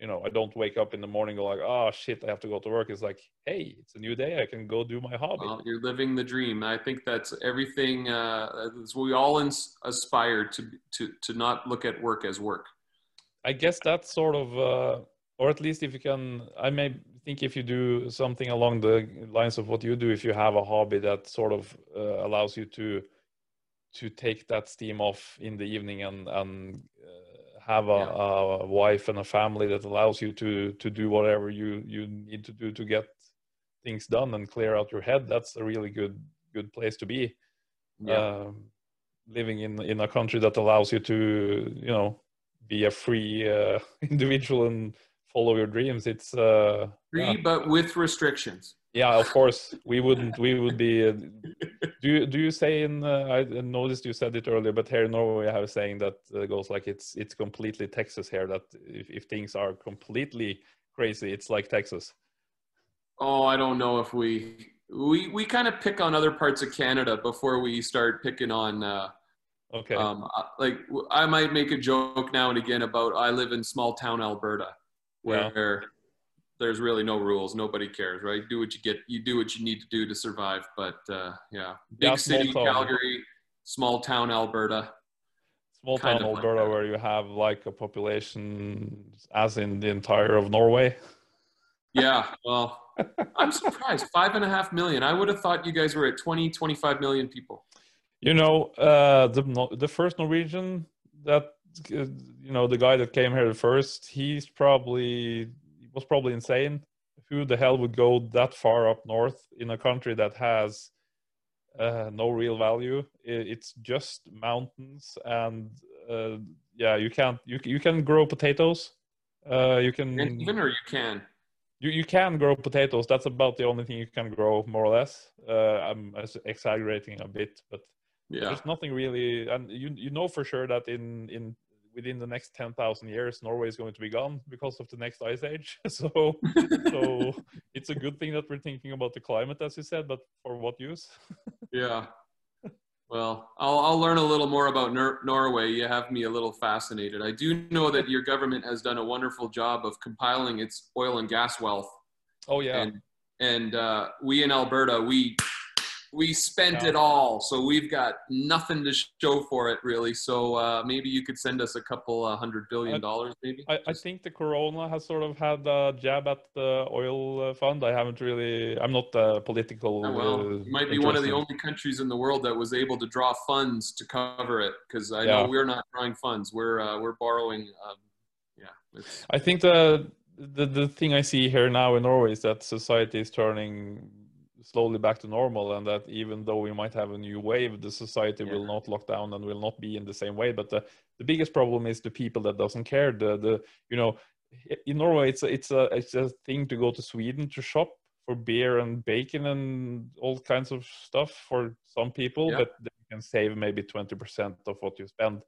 You know, I don't wake up in the morning go like, oh shit, I have to go to work. It's like, hey, it's a new day. I can go do my hobby. Well, you're living the dream. I think that's everything. Uh, we all ins- aspire to to to not look at work as work. I guess that's sort of, uh, or at least if you can, I may think if you do something along the lines of what you do, if you have a hobby that sort of uh, allows you to to take that steam off in the evening and and uh, have a, Yeah. a wife and a family that allows you to to do whatever you you need to do to get things done and clear out your head. That's a really good good place to be. Um, living in in a country that allows you to you know be a free uh, individual and follow your dreams it's uh Free, yeah. but with restrictions. yeah of course we wouldn't we would be uh, do you do you say in uh, i noticed you said it earlier but here in norway i have a saying that uh, goes like it's it's completely texas here that if, if things are completely crazy it's like texas Oh, I don't know if we we we kind of pick on other parts of Canada before we start picking on. Uh, okay um, uh, like I might make a joke now and again about I live in small town Alberta, Where there's really no rules, nobody cares, right? Do what you get, you do what you need to do to survive. But uh, yeah, big Yeah, city town. Calgary, small town Alberta. small town of like alberta where you have like a population as in the entire of norway Yeah, well, I'm surprised. Five and a half million. I would have thought you guys were at 20, 25 million people. You know, uh, the the first Norwegian that you know the guy that came here first, he's probably was probably insane. Who the hell would go that far up north in a country that has uh, no real value? It's just mountains and uh, yeah, you can't you you can grow potatoes. Uh, you can And even or you can. you, you can grow potatoes. That's about the only thing you can grow, more or less. Uh, I'm exaggerating a bit, but Yeah. there's nothing really and you you know for sure that in in within the next 10,000 years, Norway is going to be gone because of the next ice age. so, so it's a good thing that we're thinking about the climate, as you said, but for what use? yeah. Well, I'll, I'll learn a little more about Nor- Norway. You have me a little fascinated. I do know that your government has done a wonderful job of compiling its oil and gas wealth. Oh, yeah. And, and uh, we in Alberta, we we spent Yeah. it all, so we've got nothing to show for it really. So uh, maybe you could send us a couple uh, hundred billion dollars, maybe. I, I think the corona has sort of had a jab at the oil uh, fund. I haven't really, I'm not a political. Oh, well, uh, you might be one of the only countries in the world that was able to draw funds to cover it, because I know we're not drawing funds. We're uh, we're borrowing. Um, yeah, I think the, the the thing I see here now in Norway is that society is turning slowly back to normal, and that even though we might have a new wave, the society will not lock down and will not be in the same way. But the, the biggest problem is the people that doesn't care. The the you know in Norway it's a, it's a it's a thing to go to Sweden to shop for beer and bacon and all kinds of stuff for some people, Yeah. but then you can save maybe twenty percent of what you spend.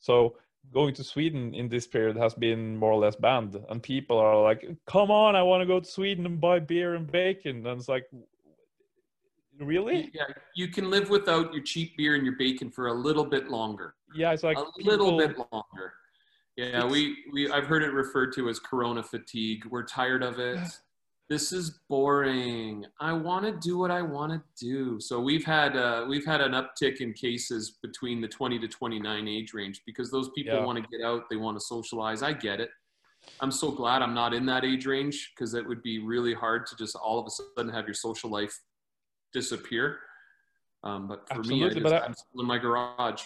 So going to Sweden in this period has been more or less banned, and people are like, "Come on, I want to go to Sweden and buy beer and bacon," and it's like, really? yeah, you can live without your cheap beer and your bacon for a little bit longer. Yeah, it's like a little bit longer. Yeah, we, we I've heard it referred to as corona fatigue. We're tired of it. This is boring. I want to do what I want to do. So we've had uh, we've had an uptick in cases between the 20 to 29 age range because those people Yeah. want to get out, they want to socialize. I get it. I'm so glad I'm not in that age range because it would be really hard to just all of a sudden have your social life disappear. Um, but for me, I just, but I- I'm still in my garage.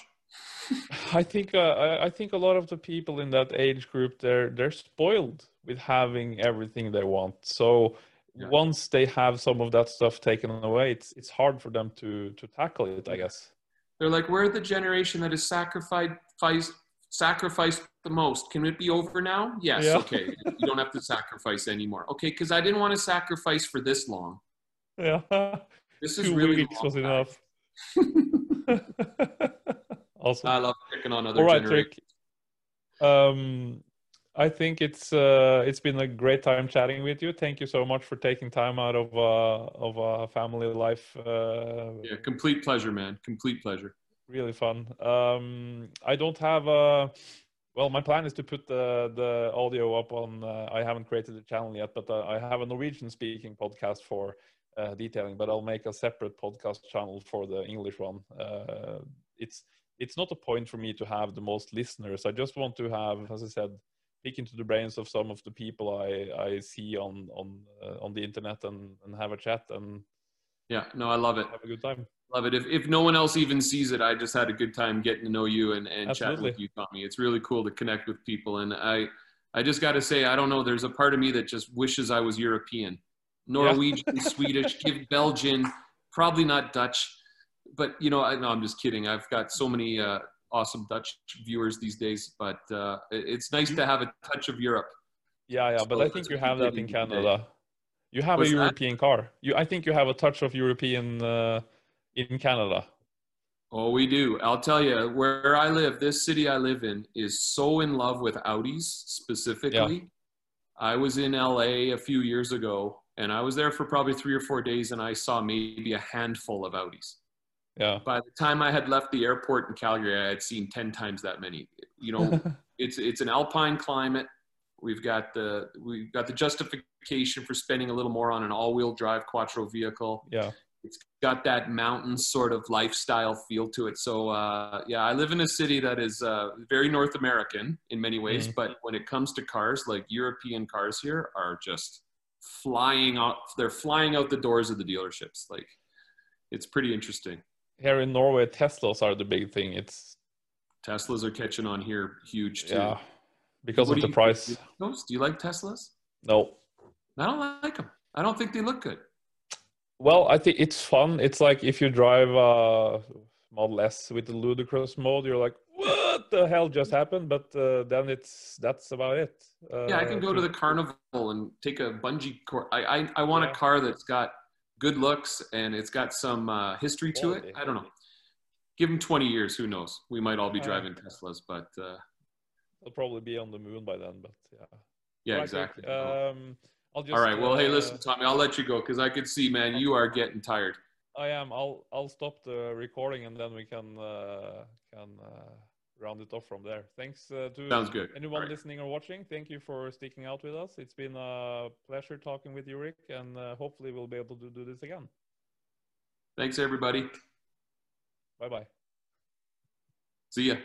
I think uh, I, I think a lot of the people in that age group they're they're spoiled with having everything they want. So Yeah. once they have some of that stuff taken away, it's it's hard for them to to tackle it. I guess. They're like, we're the generation that is sacrificed sacrificed the most. Can it be over now? Yes. Yeah. Okay. you don't have to sacrifice anymore. Okay, because I didn't want to sacrifice for this long. Yeah, This is two really weeks was enough. awesome. I love picking on other All right. Rick. Um, I think it's uh, it's been a great time chatting with you. Thank you so much for taking time out of uh, of a family life. Uh, Yeah, complete pleasure, man. Complete pleasure. really fun. Um, I don't have a. Well, my plan is to put the the audio up on. Uh, I haven't created a channel yet, but uh, I have a Norwegian speaking podcast for uh, detailing. But I'll make a separate podcast channel for the English one. Uh, it's it's not a point for me to have the most listeners. I just want to have, as I said, peek into the brains of some of the people I I see on on uh, on the internet and and have a chat and Yeah, no, I love it. have a good time. Love it. If, if no one else even sees it, I just had a good time getting to know you and, and chatting with you, Tommy. It's really cool to connect with people. And I, I just got to say, I don't know, there's a part of me that just wishes I was European, Norwegian, Swedish, give Belgian, probably not Dutch, but you know, I no, I'm just kidding. I've got so many uh, awesome Dutch viewers these days, but uh, it's nice to have a touch of Europe. Yeah, yeah, but I think you have that in in the day. Canada. You have What's a that? European car. You, I think you have a touch of European uh, in Canada. Oh, we do. I'll tell you, where I live, this city I live in is so in love with Audis specifically. Yeah. I was in LA a few years ago and I was there for probably three or four days and I saw maybe a handful of Audis. Yeah. By the time I had left the airport in Calgary, I had seen 10 times that many. You know, it's, it's an alpine climate. We've got the, we've got the justification for spending a little more on an all-wheel drive quattro vehicle yeah. it's got that mountain sort of lifestyle feel to it. So uh, yeah, I live in a city that is uh, very North American in many ways, Mhm. but when it comes to cars, like European cars here are just flying out. They're flying out the doors of the dealerships. Like it's pretty interesting. Here in Norway, Teslas are the big thing. It's Teslas are catching on here huge too. yeah, because What of the you- price. Do you, like? Do you like Teslas? No. I don't like them. I don't think they look good. Well, I think it's fun. It's like if you drive a Model S with the ludicrous mode, you're like, what the hell just happened? But uh, then it's that's about it. Uh, Yeah, I can go to the carnival and take a bungee cord. I I, I want Yeah. a car that's got good looks and it's got some uh, history to it. I don't know. Give them 20 years, who knows? We might all be Uh, driving Teslas, but uh, I'll probably be on the moon by then, but yeah. Yeah, exactly. Um, I'll just. All right. Well, hey, uh, listen, Tommy, I'll let you go because I could see, man, you are getting tired. I am. I'll I'll stop the recording and then we can uh, can uh, round it off from there. Thanks uh, to Sounds good. anyone right. listening or watching. Thank you for sticking out with us. It's been a pleasure talking with you, Rick, and uh, hopefully we'll be able to do this again. Thanks, everybody. Bye bye. See ya.